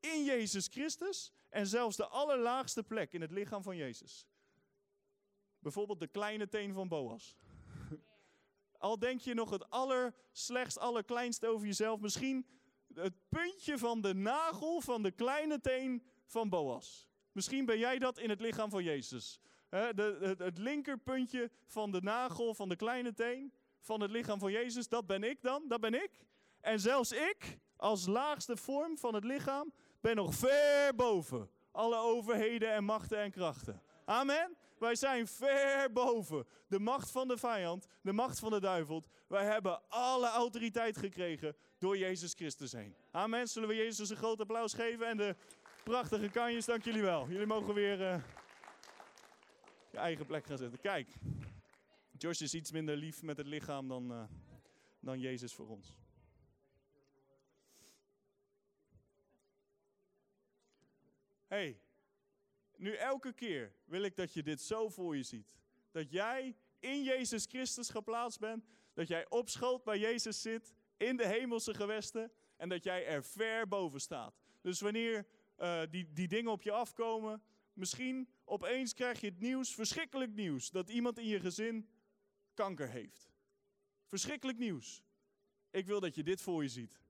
in Jezus Christus en zelfs de allerlaagste plek in het lichaam van Jezus. Bijvoorbeeld de kleine teen van Boas. Al denk je nog het allerslechtst, allerkleinste over jezelf, misschien het puntje van de nagel van de kleine teen van Boas. Misschien ben jij dat in het lichaam van Jezus. de, het, het linkerpuntje van de nagel van de kleine teen van het lichaam van Jezus, dat ben ik dan, dat ben ik. En zelfs ik, als laagste vorm van het lichaam, ben nog ver boven alle overheden en machten en krachten. Amen. Wij zijn ver boven de macht van de vijand, de macht van de duivel. Wij hebben alle autoriteit gekregen door Jezus Christus heen. Amen. Zullen we Jezus een groot applaus geven en de prachtige kanjes, dank jullie wel. Jullie mogen weer uh, je eigen plek gaan zetten. Kijk, Josh is iets minder lief met het lichaam dan, uh, dan Jezus voor ons. hey, nu elke keer wil ik dat je dit zo voor je ziet. Dat jij in Jezus Christus geplaatst bent. Dat jij op schoot bij Jezus zit in de hemelse gewesten. En dat jij er ver boven staat. Dus wanneer uh, die, die dingen op je afkomen. Misschien opeens krijg je het nieuws, verschrikkelijk nieuws. Dat iemand in je gezin kanker heeft. Verschrikkelijk nieuws. Ik wil dat je dit voor je ziet.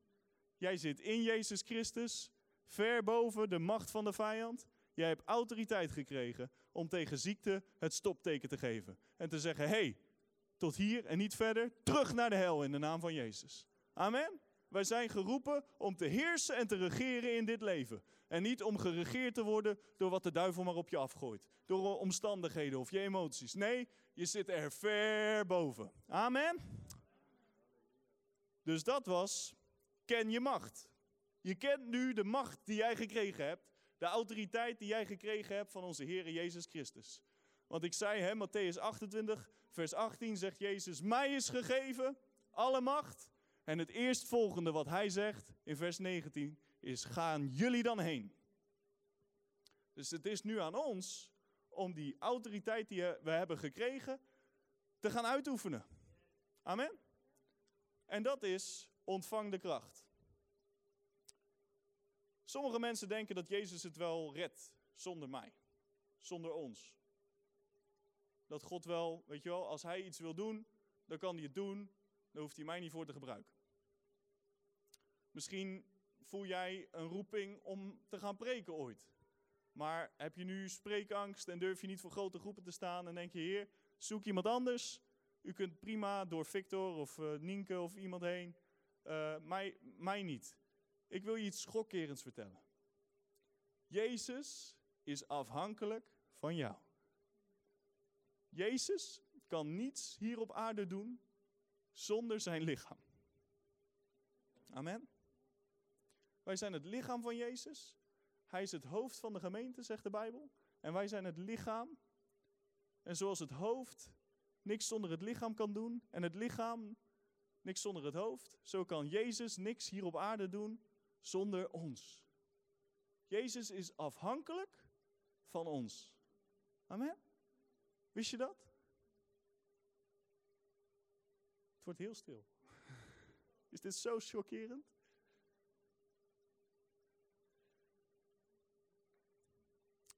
Jij zit in Jezus Christus ver boven de macht van de vijand. Jij hebt autoriteit gekregen om tegen ziekte het stopteken te geven. En te zeggen, hey, tot hier en niet verder, terug naar de hel in de naam van Jezus. Amen. Wij zijn geroepen om te heersen en te regeren in dit leven. En niet om geregeerd te worden door wat de duivel maar op je afgooit. Door omstandigheden of je emoties. Nee, je zit er ver boven. Amen. Dus dat was, ken je macht. Je kent nu de macht die jij gekregen hebt, de autoriteit die jij gekregen hebt van onze Heer Jezus Christus. Want ik zei, hè, Matthäus 28, vers 18 zegt Jezus, mij is gegeven alle macht. En het eerstvolgende wat hij zegt in vers 19 is, gaan jullie dan heen. Dus het is nu aan ons om die autoriteit die we hebben gekregen te gaan uitoefenen. Amen. En dat is ontvang de kracht. Sommige mensen denken dat Jezus het wel redt zonder mij, zonder ons. Dat God wel, weet je wel, als hij iets wil doen, dan kan hij het doen, dan hoeft hij mij niet voor te gebruiken. Misschien voel jij een roeping om te gaan preken ooit. Maar heb je nu spreekangst en durf je niet voor grote groepen te staan en denk je, heer, zoek iemand anders. U kunt prima door Victor of uh, Nienke of iemand heen. Uh, mij, mij niet. Ik wil je iets schokkerends vertellen. Jezus is afhankelijk van jou. Jezus kan niets hier op aarde doen zonder zijn lichaam. Amen. Wij zijn het lichaam van Jezus. Hij is het hoofd van de gemeente, zegt de Bijbel. En wij zijn het lichaam. En zoals het hoofd niks zonder het lichaam kan doen en het lichaam niks zonder het hoofd, zo kan Jezus niks hier op aarde doen zonder ons. Jezus is afhankelijk van ons. Amen. Wist je dat? Het wordt heel stil. Is dit zo chockerend?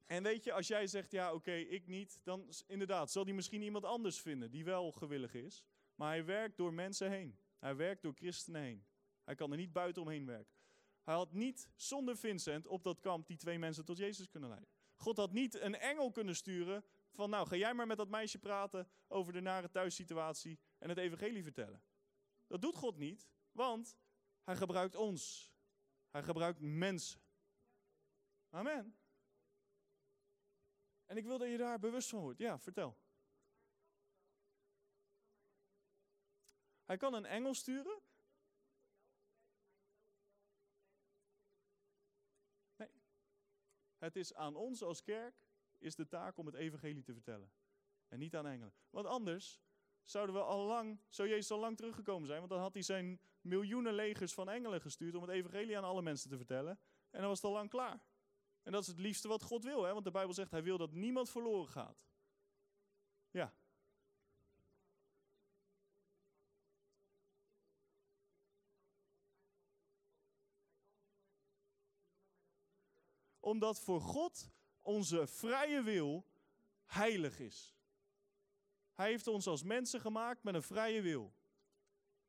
En weet je, als jij zegt, ja oké, ik niet, dan inderdaad, zal hij misschien iemand anders vinden die wel gewillig is. Maar hij werkt door mensen heen. Hij werkt door christenen heen. Hij kan er niet buiten omheen werken. Hij had niet zonder Vincent op dat kamp die twee mensen tot Jezus kunnen leiden. God had niet een engel kunnen sturen van nou ga jij maar met dat meisje praten over de nare thuissituatie en het evangelie vertellen. Dat doet God niet, want hij gebruikt ons. Hij gebruikt mensen. Amen. En ik wil dat je daar bewust van wordt. Ja, vertel. Hij kan een engel sturen. Het is aan ons als kerk is de taak om het evangelie te vertellen. En niet aan engelen. Want anders zouden we al lang, zou Jezus al lang teruggekomen zijn. Want dan had hij zijn miljoenen legers van engelen gestuurd om het evangelie aan alle mensen te vertellen. En dan was het al lang klaar. En dat is het liefste wat God wil, hè? want de Bijbel zegt hij wil dat niemand verloren gaat. Ja. Omdat voor God onze vrije wil heilig is. Hij heeft ons als mensen gemaakt met een vrije wil.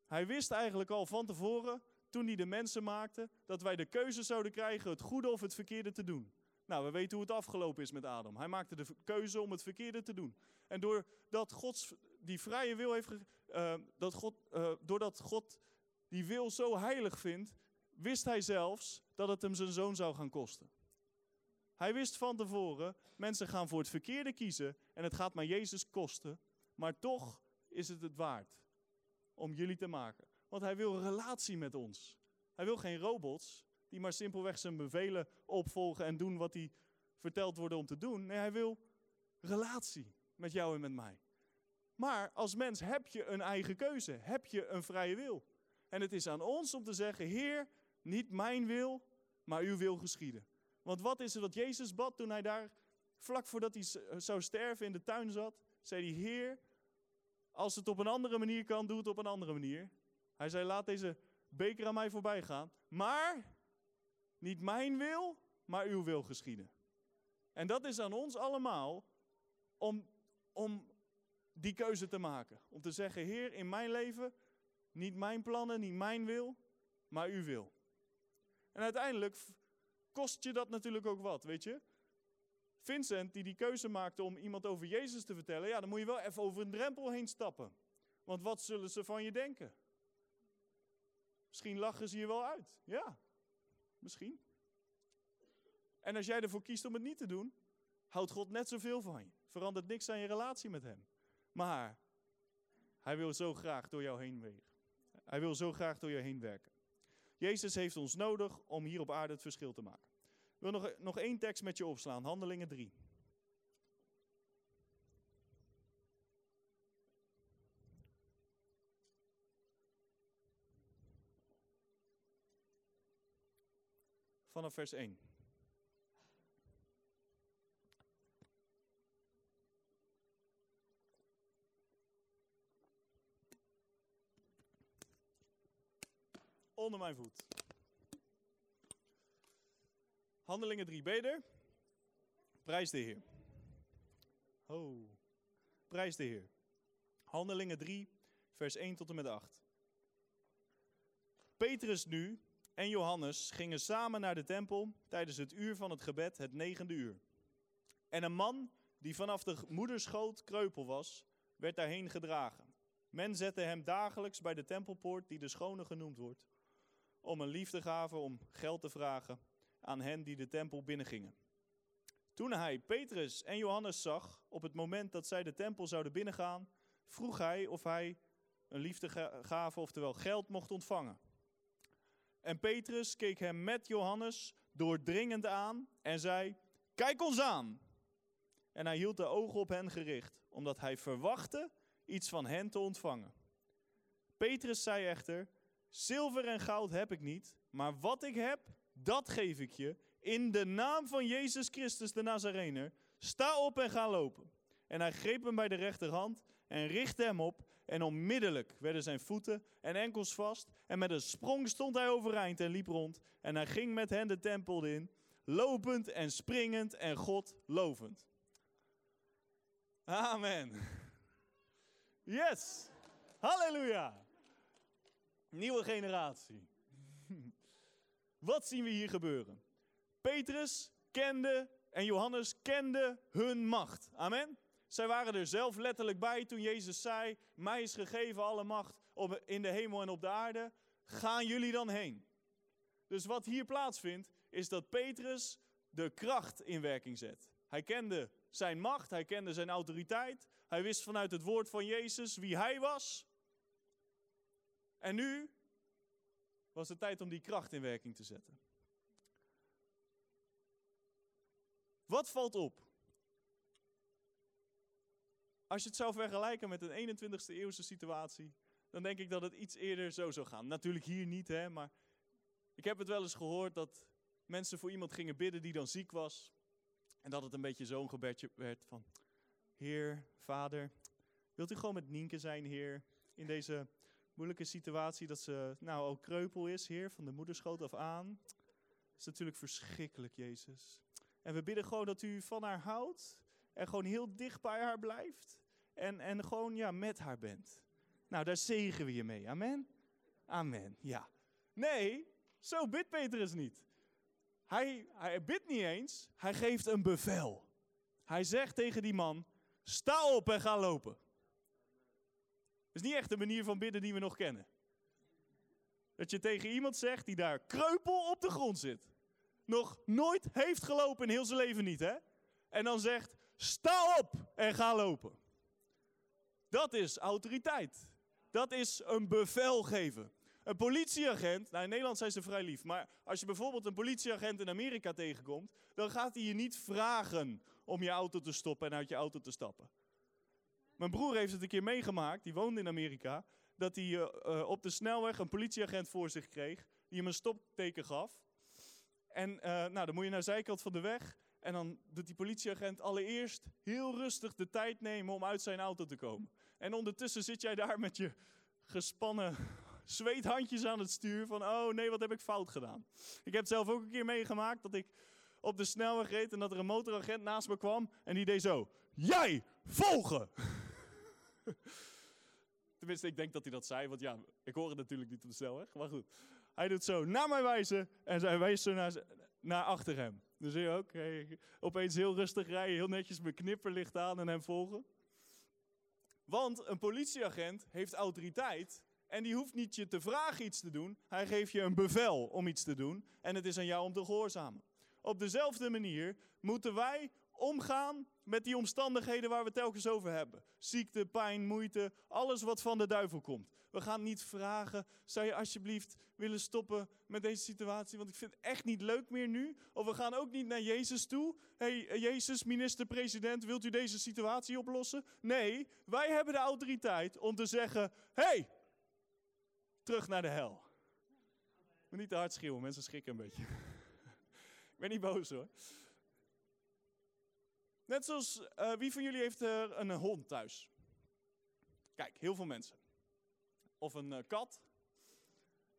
Hij wist eigenlijk al van tevoren toen hij de mensen maakte, dat wij de keuze zouden krijgen het goede of het verkeerde te doen. Nou, we weten hoe het afgelopen is met Adam. Hij maakte de keuze om het verkeerde te doen. En doordat God die vrije wil heeft, uh, dat God, uh, doordat God die wil zo heilig vindt, wist hij zelfs dat het hem zijn zoon zou gaan kosten. Hij wist van tevoren, mensen gaan voor het verkeerde kiezen en het gaat maar Jezus kosten, maar toch is het het waard om jullie te maken. Want hij wil relatie met ons. Hij wil geen robots die maar simpelweg zijn bevelen opvolgen en doen wat hij verteld worden om te doen. Nee, hij wil relatie met jou en met mij. Maar als mens heb je een eigen keuze, heb je een vrije wil. En het is aan ons om te zeggen, Heer, niet mijn wil, maar uw wil geschieden. Want wat is er dat Jezus bad toen hij daar, vlak voordat hij zou sterven in de tuin zat, zei hij, Heer, als het op een andere manier kan, doe het op een andere manier. Hij zei, laat deze beker aan mij voorbij gaan. Maar niet mijn wil, maar uw wil geschieden. En dat is aan ons allemaal om, om die keuze te maken. Om te zeggen, Heer, in mijn leven, niet mijn plannen, niet mijn wil, maar uw wil. En uiteindelijk kost je dat natuurlijk ook wat, weet je. Vincent, die die keuze maakte om iemand over Jezus te vertellen, ja, dan moet je wel even over een drempel heen stappen. Want wat zullen ze van je denken? Misschien lachen ze je wel uit. Ja, misschien. En als jij ervoor kiest om het niet te doen, houdt God net zoveel van je. Verandert niks aan je relatie met Hem. Maar Hij wil zo graag door jou heen wegen. Hij wil zo graag door je heen werken. Jezus heeft ons nodig om hier op aarde het verschil te maken. Ik wil nog, nog één tekst met je opslaan, Handelingen 3. vanaf vers 1. Onder mijn voet. Handelingen 3 beter. Prijs de Heer. Oh. Prijs de Heer. Handelingen 3, vers 1 tot en met 8. Petrus nu, en Johannes gingen samen naar de tempel tijdens het uur van het gebed, het negende uur. En een man die vanaf de moederschoot kreupel was, werd daarheen gedragen. Men zette hem dagelijks bij de tempelpoort, die de schone genoemd wordt, om een liefdegave, om geld te vragen aan hen die de tempel binnengingen. Toen hij Petrus en Johannes zag, op het moment dat zij de tempel zouden binnengaan, vroeg hij of hij een liefdegave, oftewel geld, mocht ontvangen. En Petrus keek hem met Johannes doordringend aan en zei: Kijk ons aan! En hij hield de ogen op hen gericht, omdat hij verwachtte iets van hen te ontvangen. Petrus zei echter: Zilver en goud heb ik niet, maar wat ik heb, dat geef ik je. In de naam van Jezus Christus de Nazarener, sta op en ga lopen. En hij greep hem bij de rechterhand en richtte hem op. En onmiddellijk werden zijn voeten en enkels vast. En met een sprong stond hij overeind en liep rond. En hij ging met hen de tempel in, lopend en springend en God lovend. Amen. Yes. Halleluja. Nieuwe generatie. Wat zien we hier gebeuren? Petrus kende en Johannes kenden hun macht. Amen. Zij waren er zelf letterlijk bij toen Jezus zei: Mij is gegeven alle macht op, in de hemel en op de aarde. Gaan jullie dan heen? Dus wat hier plaatsvindt, is dat Petrus de kracht in werking zet. Hij kende zijn macht, hij kende zijn autoriteit. Hij wist vanuit het woord van Jezus wie hij was. En nu was het tijd om die kracht in werking te zetten. Wat valt op? Als je het zou vergelijken met een 21ste eeuwse situatie, dan denk ik dat het iets eerder zo zou gaan. Natuurlijk hier niet, hè, maar ik heb het wel eens gehoord dat mensen voor iemand gingen bidden die dan ziek was. En dat het een beetje zo'n gebedje werd van, Heer, Vader, wilt u gewoon met Nienke zijn, Heer, in deze moeilijke situatie dat ze nou ook kreupel is, Heer, van de moederschoot af aan. Dat is natuurlijk verschrikkelijk, Jezus. En we bidden gewoon dat u van haar houdt en gewoon heel dicht bij haar blijft en, en gewoon ja, met haar bent. Nou, daar zegen we je mee. Amen? Amen, ja. Nee, zo bidt Petrus niet. Hij, hij bidt niet eens, hij geeft een bevel. Hij zegt tegen die man, sta op en ga lopen. Is niet echt de manier van bidden die we nog kennen. Dat je tegen iemand zegt die daar kreupel op de grond zit. Nog nooit heeft gelopen in heel zijn leven niet, hè? En dan zegt, sta op en ga lopen. Dat is autoriteit. Dat is een bevel geven. Een politieagent, nou in Nederland zijn ze vrij lief, maar als je bijvoorbeeld een politieagent in Amerika tegenkomt, dan gaat hij je niet vragen om je auto te stoppen en uit je auto te stappen. Mijn broer heeft het een keer meegemaakt, die woonde in Amerika, dat hij uh, uh, op de snelweg een politieagent voor zich kreeg, die hem een stopteken gaf. En uh, nou, dan moet je naar de zijkant van de weg en dan doet die politieagent allereerst heel rustig de tijd nemen om uit zijn auto te komen. En ondertussen zit jij daar met je gespannen zweethandjes aan het stuur van, oh nee, wat heb ik fout gedaan. Ik heb zelf ook een keer meegemaakt dat ik op de snelweg reed en dat er een motoragent naast me kwam en die deed zo, jij, volgen! Tenminste, ik denk dat hij dat zei, want ja, ik hoor het natuurlijk niet op de snelweg, maar goed. Hij doet zo naar mij wijzen en zij wijst zo naar, naar achter hem. Dan zie je ook, opeens heel rustig rijden, heel netjes mijn knipperlicht aan en hem volgen. Want een politieagent heeft autoriteit en die hoeft niet je te vragen iets te doen. Hij geeft je een bevel om iets te doen en het is aan jou om te gehoorzamen. Op dezelfde manier moeten wij omgaan met die omstandigheden waar we telkens over hebben. Ziekte, pijn, moeite, alles wat van de duivel komt. We gaan niet vragen, zou je alsjeblieft willen stoppen met deze situatie, want ik vind het echt niet leuk meer nu. Of we gaan ook niet naar Jezus toe. hey, Jezus, minister-president, wilt u deze situatie oplossen? Nee, wij hebben de autoriteit om te zeggen, hey, terug naar de hel. Maar niet te hard schreeuwen, mensen schrikken een beetje. ik ben niet boos hoor. Net zoals, uh, wie van jullie heeft er een hond thuis? Kijk, heel veel mensen. Of een uh, kat.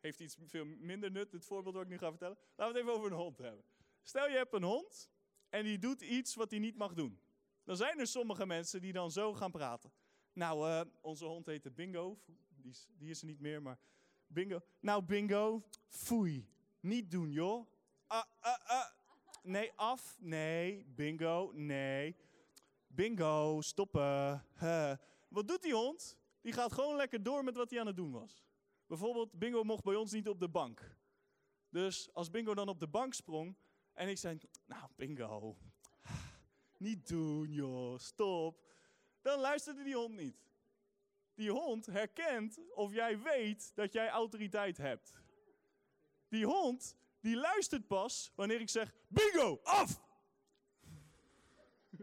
Heeft iets veel minder nut, dit voorbeeld wat ik nu ga vertellen. Laten we het even over een hond hebben. Stel je hebt een hond en die doet iets wat hij niet mag doen. Dan zijn er sommige mensen die dan zo gaan praten. Nou, uh, onze hond heette Bingo. Die is, die is er niet meer, maar Bingo. Nou, Bingo, foei. Niet doen, joh. Ah, ah, ah. Nee, af. Nee. Bingo. Nee. Bingo. Stoppen. Wat doet die hond? die gaat gewoon lekker door met wat hij aan het doen was. Bijvoorbeeld, Bingo mocht bij ons niet op de bank. Dus als Bingo dan op de bank sprong en ik zei, nou Bingo, niet doen joh, stop. Dan luisterde die hond niet. Die hond herkent of jij weet dat jij autoriteit hebt. Die hond, die luistert pas wanneer ik zeg, Bingo, af!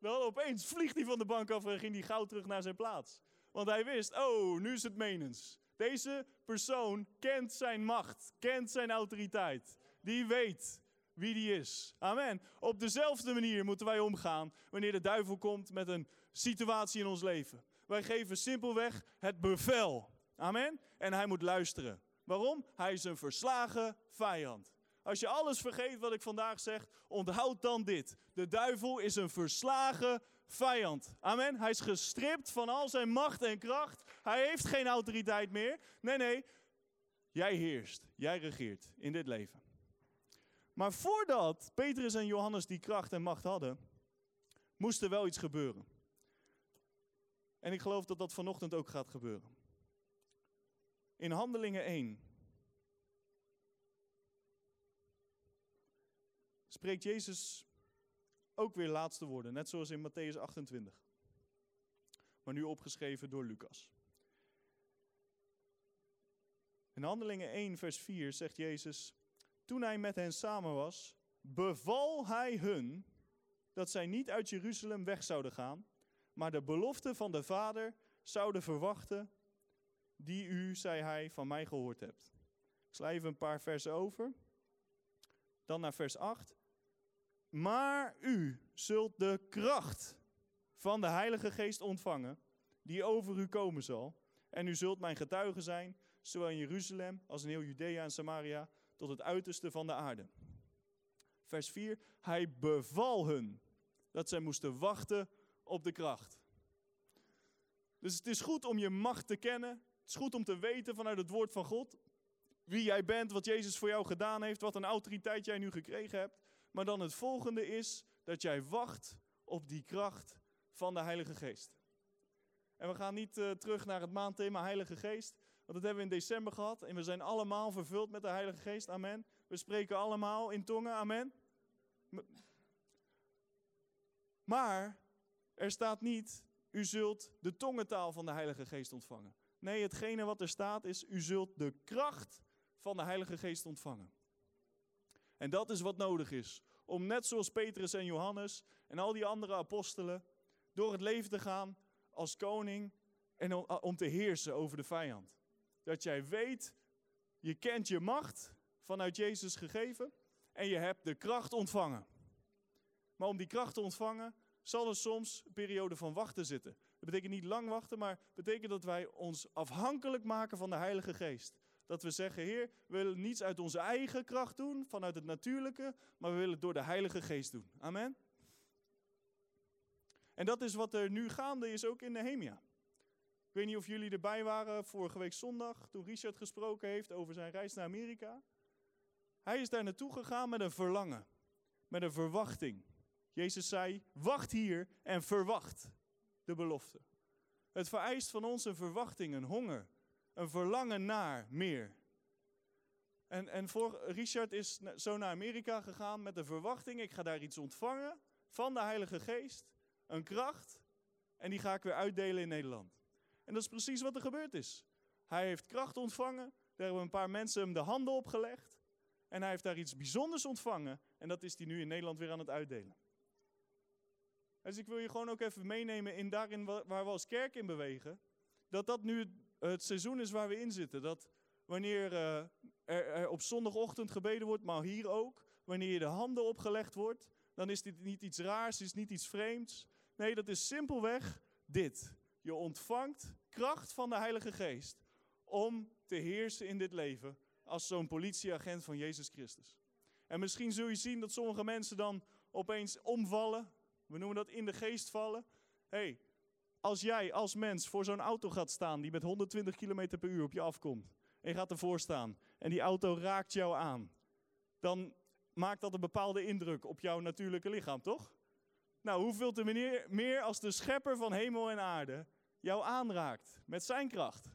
Dan opeens vliegt hij van de bank af en ging hij gauw terug naar zijn plaats. Want hij wist, oh, nu is het menens. Deze persoon kent zijn macht, kent zijn autoriteit. Die weet wie die is. Amen. Op dezelfde manier moeten wij omgaan wanneer de duivel komt met een situatie in ons leven. Wij geven simpelweg het bevel. Amen. En hij moet luisteren. Waarom? Hij is een verslagen vijand. Als je alles vergeet wat ik vandaag zeg, onthoud dan dit. De duivel is een verslagen vijand. Amen. Hij is gestript van al zijn macht en kracht. Hij heeft geen autoriteit meer. Nee, nee. Jij heerst. Jij regeert in dit leven. Maar voordat Petrus en Johannes die kracht en macht hadden, moest er wel iets gebeuren. En ik geloof dat dat vanochtend ook gaat gebeuren. In Handelingen 1 spreekt Jezus ook weer laatste woorden, net zoals in Matthäus 28. Maar nu opgeschreven door Lucas. In Handelingen 1, vers 4 zegt Jezus: Toen hij met hen samen was, beval hij hun dat zij niet uit Jeruzalem weg zouden gaan, maar de belofte van de Vader zouden verwachten, die u, zei hij, van mij gehoord hebt. Ik sla even een paar versen over. Dan naar vers 8. Maar u zult de kracht van de Heilige Geest ontvangen, die over u komen zal. En u zult mijn getuige zijn, zowel in Jeruzalem als in heel Judea en Samaria, tot het uiterste van de aarde. Vers 4. Hij beval hun dat zij moesten wachten op de kracht. Dus het is goed om je macht te kennen. Het is goed om te weten vanuit het woord van God wie jij bent, wat Jezus voor jou gedaan heeft, wat een autoriteit jij nu gekregen hebt. Maar dan het volgende is dat jij wacht op die kracht van de Heilige Geest. En we gaan niet uh, terug naar het maandthema Heilige Geest, want dat hebben we in december gehad. En we zijn allemaal vervuld met de Heilige Geest, amen. We spreken allemaal in tongen, amen. Maar er staat niet, u zult de tongentaal van de Heilige Geest ontvangen. Nee, hetgene wat er staat is, u zult de kracht van de Heilige Geest ontvangen. En dat is wat nodig is. Om net zoals Petrus en Johannes en al die andere apostelen door het leven te gaan als koning en om te heersen over de vijand. Dat jij weet, je kent je macht vanuit Jezus gegeven en je hebt de kracht ontvangen. Maar om die kracht te ontvangen zal er soms een periode van wachten zitten. Dat betekent niet lang wachten, maar betekent dat wij ons afhankelijk maken van de Heilige Geest. Dat we zeggen, Heer, we willen niets uit onze eigen kracht doen, vanuit het natuurlijke, maar we willen het door de Heilige Geest doen. Amen. En dat is wat er nu gaande is, ook in Nehemia. Ik weet niet of jullie erbij waren vorige week zondag, toen Richard gesproken heeft over zijn reis naar Amerika. Hij is daar naartoe gegaan met een verlangen, met een verwachting. Jezus zei, wacht hier en verwacht de belofte. Het vereist van ons een verwachting, een honger, een verlangen naar meer. En, en voor Richard is zo naar Amerika gegaan met de verwachting, ik ga daar iets ontvangen van de Heilige Geest, een kracht, en die ga ik weer uitdelen in Nederland. En dat is precies wat er gebeurd is. Hij heeft kracht ontvangen, daar hebben een paar mensen hem de handen opgelegd, en hij heeft daar iets bijzonders ontvangen, en dat is hij nu in Nederland weer aan het uitdelen. Dus ik wil je gewoon ook even meenemen in daarin waar we als kerk in bewegen. Dat dat nu het seizoen is waar we in zitten. Dat wanneer uh, er, er, op zondagochtend gebeden wordt, maar hier ook. Wanneer je de handen opgelegd wordt, dan is dit niet iets raars, is niet iets vreemds. Nee, dat is simpelweg dit. Je ontvangt kracht van de Heilige Geest om te heersen in dit leven als zo'n politieagent van Jezus Christus. En misschien zul je zien dat sommige mensen dan opeens omvallen. We noemen dat in de geest vallen. hey, als jij als mens voor zo'n auto gaat staan die met 120 km per uur op je afkomt. En je gaat ervoor staan en die auto raakt jou aan. Dan maakt dat een bepaalde indruk op jouw natuurlijke lichaam, toch? Nou, hoeveel te meer, meer als de schepper van hemel en aarde jou aanraakt met zijn kracht.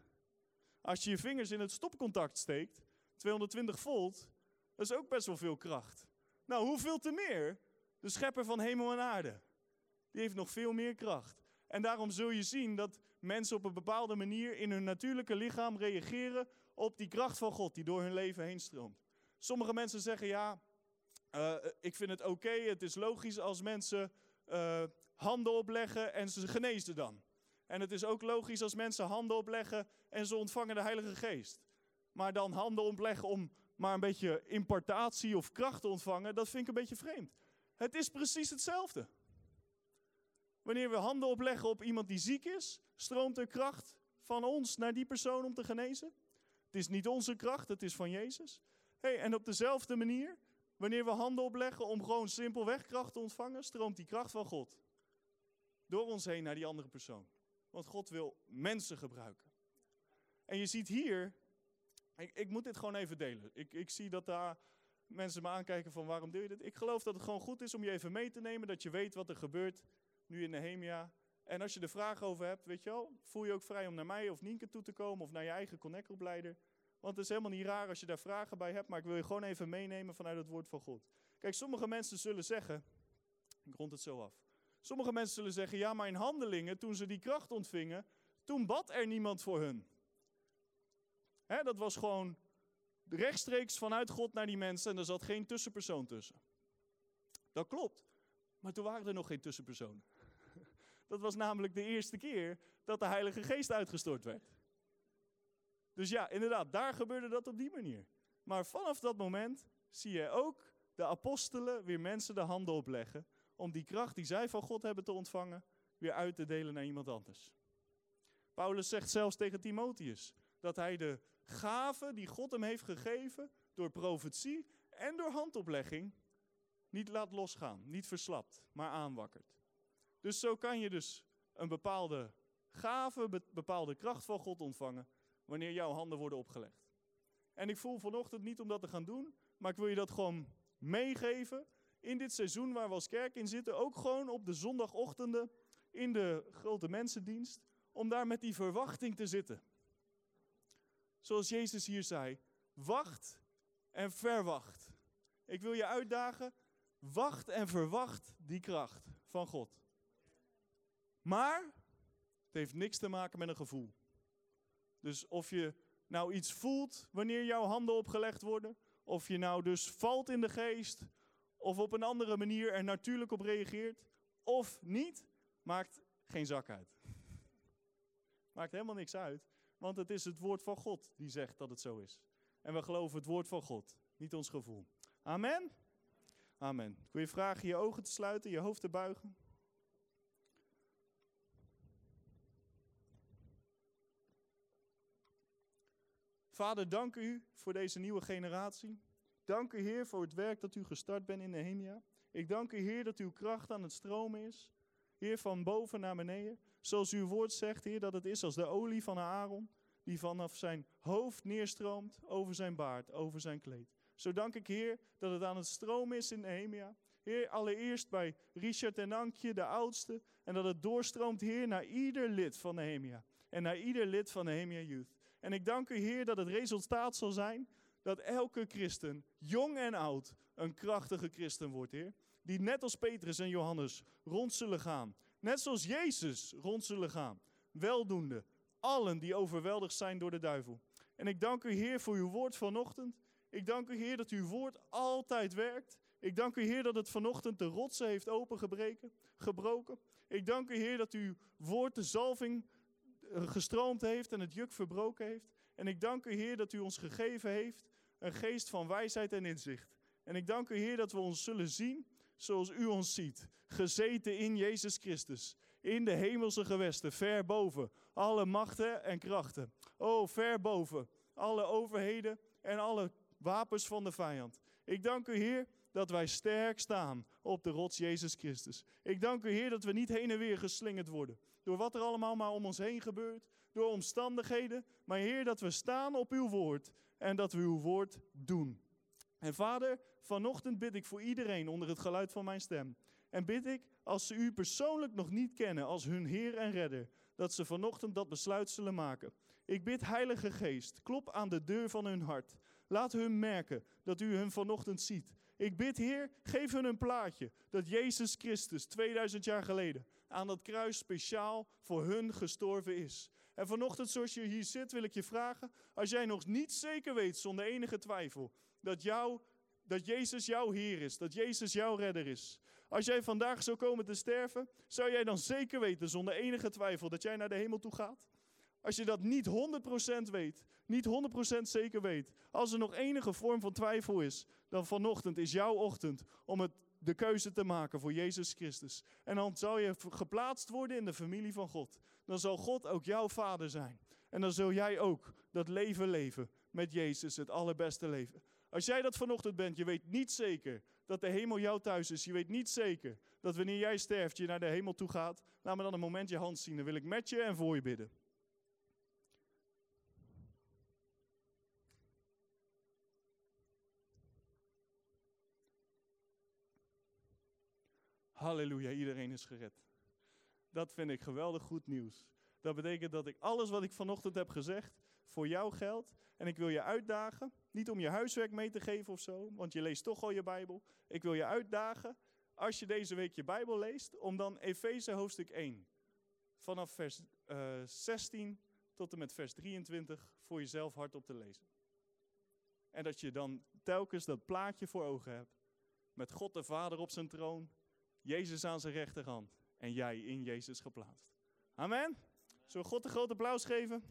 Als je je vingers in het stopcontact steekt, 220 volt, dat is ook best wel veel kracht. Nou, hoeveel te meer? De schepper van hemel en aarde. Die heeft nog veel meer kracht. En daarom zul je zien dat mensen op een bepaalde manier in hun natuurlijke lichaam reageren op die kracht van God die door hun leven heen stroomt. Sommige mensen zeggen ja, uh, ik vind het oké, het is logisch als mensen uh, handen opleggen en ze genezen dan. En het is ook logisch als mensen handen opleggen en ze ontvangen de Heilige Geest. Maar dan handen opleggen om maar een beetje impartatie of kracht te ontvangen, dat vind ik een beetje vreemd. Het is precies hetzelfde. Wanneer we handen opleggen op iemand die ziek is, stroomt er kracht van ons naar die persoon om te genezen. Het is niet onze kracht, het is van Jezus. Hey, en op dezelfde manier, wanneer we handen opleggen om gewoon simpelweg kracht te ontvangen, stroomt die kracht van God door ons heen naar die andere persoon. Want God wil mensen gebruiken. En je ziet hier, ik, ik moet dit gewoon even delen. Ik, ik zie dat daar mensen me aankijken van waarom doe je dit? Ik geloof dat het gewoon goed is om je even mee te nemen, dat je weet wat er gebeurt nu in Nehemia. En als je er vragen over hebt, weet je wel, voel je ook vrij om naar mij of Nienke toe te komen of naar je eigen connect-opleider. Want het is helemaal niet raar als je daar vragen bij hebt, maar ik wil je gewoon even meenemen vanuit het woord van God. Kijk, sommige mensen zullen zeggen, ik rond het zo af. Sommige mensen zullen zeggen, ja, maar in handelingen, toen ze die kracht ontvingen, toen bad er niemand voor hun. Hè, dat was gewoon rechtstreeks vanuit God naar die mensen en er zat geen tussenpersoon tussen. Dat klopt, maar toen waren er nog geen tussenpersonen. Dat was namelijk de eerste keer dat de Heilige Geest uitgestort werd. Dus ja, inderdaad, daar gebeurde dat op die manier. Maar vanaf dat moment zie je ook de apostelen weer mensen de handen opleggen om die kracht die zij van God hebben te ontvangen, weer uit te delen naar iemand anders. Paulus zegt zelfs tegen Timotheus dat hij de gaven die God hem heeft gegeven, door profetie en door handoplegging, niet laat losgaan, niet verslapt, maar aanwakkert. Dus zo kan je dus een bepaalde gave, bepaalde kracht van God ontvangen, wanneer jouw handen worden opgelegd. En ik voel vanochtend niet om dat te gaan doen, maar ik wil je dat gewoon meegeven in dit seizoen waar we als kerk in zitten, ook gewoon op de zondagochtenden in de grote mensendienst, om daar met die verwachting te zitten. Zoals Jezus hier zei, wacht en verwacht. Ik wil je uitdagen, wacht en verwacht die kracht van God. Maar het heeft niks te maken met een gevoel. Dus of je nou iets voelt wanneer jouw handen opgelegd worden, of je nou dus valt in de geest, of op een andere manier er natuurlijk op reageert, of niet, maakt geen zak uit. Maakt helemaal niks uit, want het is het woord van God die zegt dat het zo is. En we geloven het woord van God, niet ons gevoel. Amen? Amen. Wil je vragen je ogen te sluiten, je hoofd te buigen. Vader, dank u voor deze nieuwe generatie. Dank u, Heer, voor het werk dat u gestart bent in Nehemia. Ik dank u, Heer, dat uw kracht aan het stromen is. Heer, van boven naar beneden. Zoals uw woord zegt, Heer, dat het is als de olie van Aaron, die vanaf zijn hoofd neerstroomt over zijn baard, over zijn kleed. Zo dank ik, Heer, dat het aan het stromen is in Nehemia. Heer, allereerst bij Richard en Ankje, de oudste, en dat het doorstroomt, Heer, naar ieder lid van Nehemia. En naar ieder lid van Nehemia Youth. En ik dank u, Heer, dat het resultaat zal zijn dat elke christen, jong en oud, een krachtige christen wordt, Heer. Die net als Petrus en Johannes rond zullen gaan. Net zoals Jezus rond zullen gaan. Weldoende. Allen die overweldigd zijn door de duivel. En ik dank u, Heer, voor uw woord vanochtend. Ik dank u, Heer, dat uw woord altijd werkt. Ik dank u, Heer, dat het vanochtend de rotsen heeft opengebroken. Ik dank u, Heer, dat uw woord de zalving gestroomd heeft en het juk verbroken heeft. En ik dank u, Heer, dat u ons gegeven heeft een geest van wijsheid en inzicht. En ik dank u, Heer, dat we ons zullen zien zoals u ons ziet. Gezeten in Jezus Christus. In de hemelse gewesten, ver boven alle machten en krachten. Oh, ver boven alle overheden en alle wapens van de vijand. Ik dank u, Heer, dat wij sterk staan op de rots Jezus Christus. Ik dank u, Heer, dat we niet heen en weer geslingerd worden. Door wat er allemaal maar om ons heen gebeurt. Door omstandigheden. Maar Heer, dat we staan op uw woord en dat we uw woord doen. En vader, vanochtend bid ik voor iedereen onder het geluid van mijn stem. En bid ik, als ze u persoonlijk nog niet kennen als hun Heer en Redder, dat ze vanochtend dat besluit zullen maken. Ik bid, Heilige Geest, klop aan de deur van hun hart. Laat hun merken dat u hun vanochtend ziet. Ik bid, Heer, geef hun een plaatje dat Jezus Christus 2000 jaar geleden aan dat kruis speciaal voor hun gestorven is. En vanochtend, zoals je hier zit, wil ik je vragen: als jij nog niet zeker weet, zonder enige twijfel, dat, jou, dat Jezus jouw Heer is, dat Jezus jouw redder is. Als jij vandaag zou komen te sterven, zou jij dan zeker weten, zonder enige twijfel, dat jij naar de hemel toe gaat? Als je dat niet 100% weet, niet 100% zeker weet, als er nog enige vorm van twijfel is, dan vanochtend is jouw ochtend om het, de keuze te maken voor Jezus Christus. En dan zal je geplaatst worden in de familie van God. Dan zal God ook jouw vader zijn. En dan zul jij ook dat leven leven met Jezus, het allerbeste leven. Als jij dat vanochtend bent, je weet niet zeker dat de hemel jouw thuis is. Je weet niet zeker dat wanneer jij sterft, je naar de hemel toe gaat. Laat me dan een moment je hand zien. Dan wil ik met je en voor je bidden. Halleluja, iedereen is gered. Dat vind ik geweldig goed nieuws. Dat betekent dat ik alles wat ik vanochtend heb gezegd voor jou geldt. En ik wil je uitdagen, niet om je huiswerk mee te geven of zo, want je leest toch al je Bijbel. Ik wil je uitdagen, als je deze week je Bijbel leest, om dan Efeze hoofdstuk 1, vanaf vers uh, 16 tot en met vers 23, voor jezelf hardop te lezen. En dat je dan telkens dat plaatje voor ogen hebt, met God de Vader op zijn troon, Jezus aan zijn rechterhand en jij in Jezus geplaatst. Amen. Zullen we God een groot applaus geven?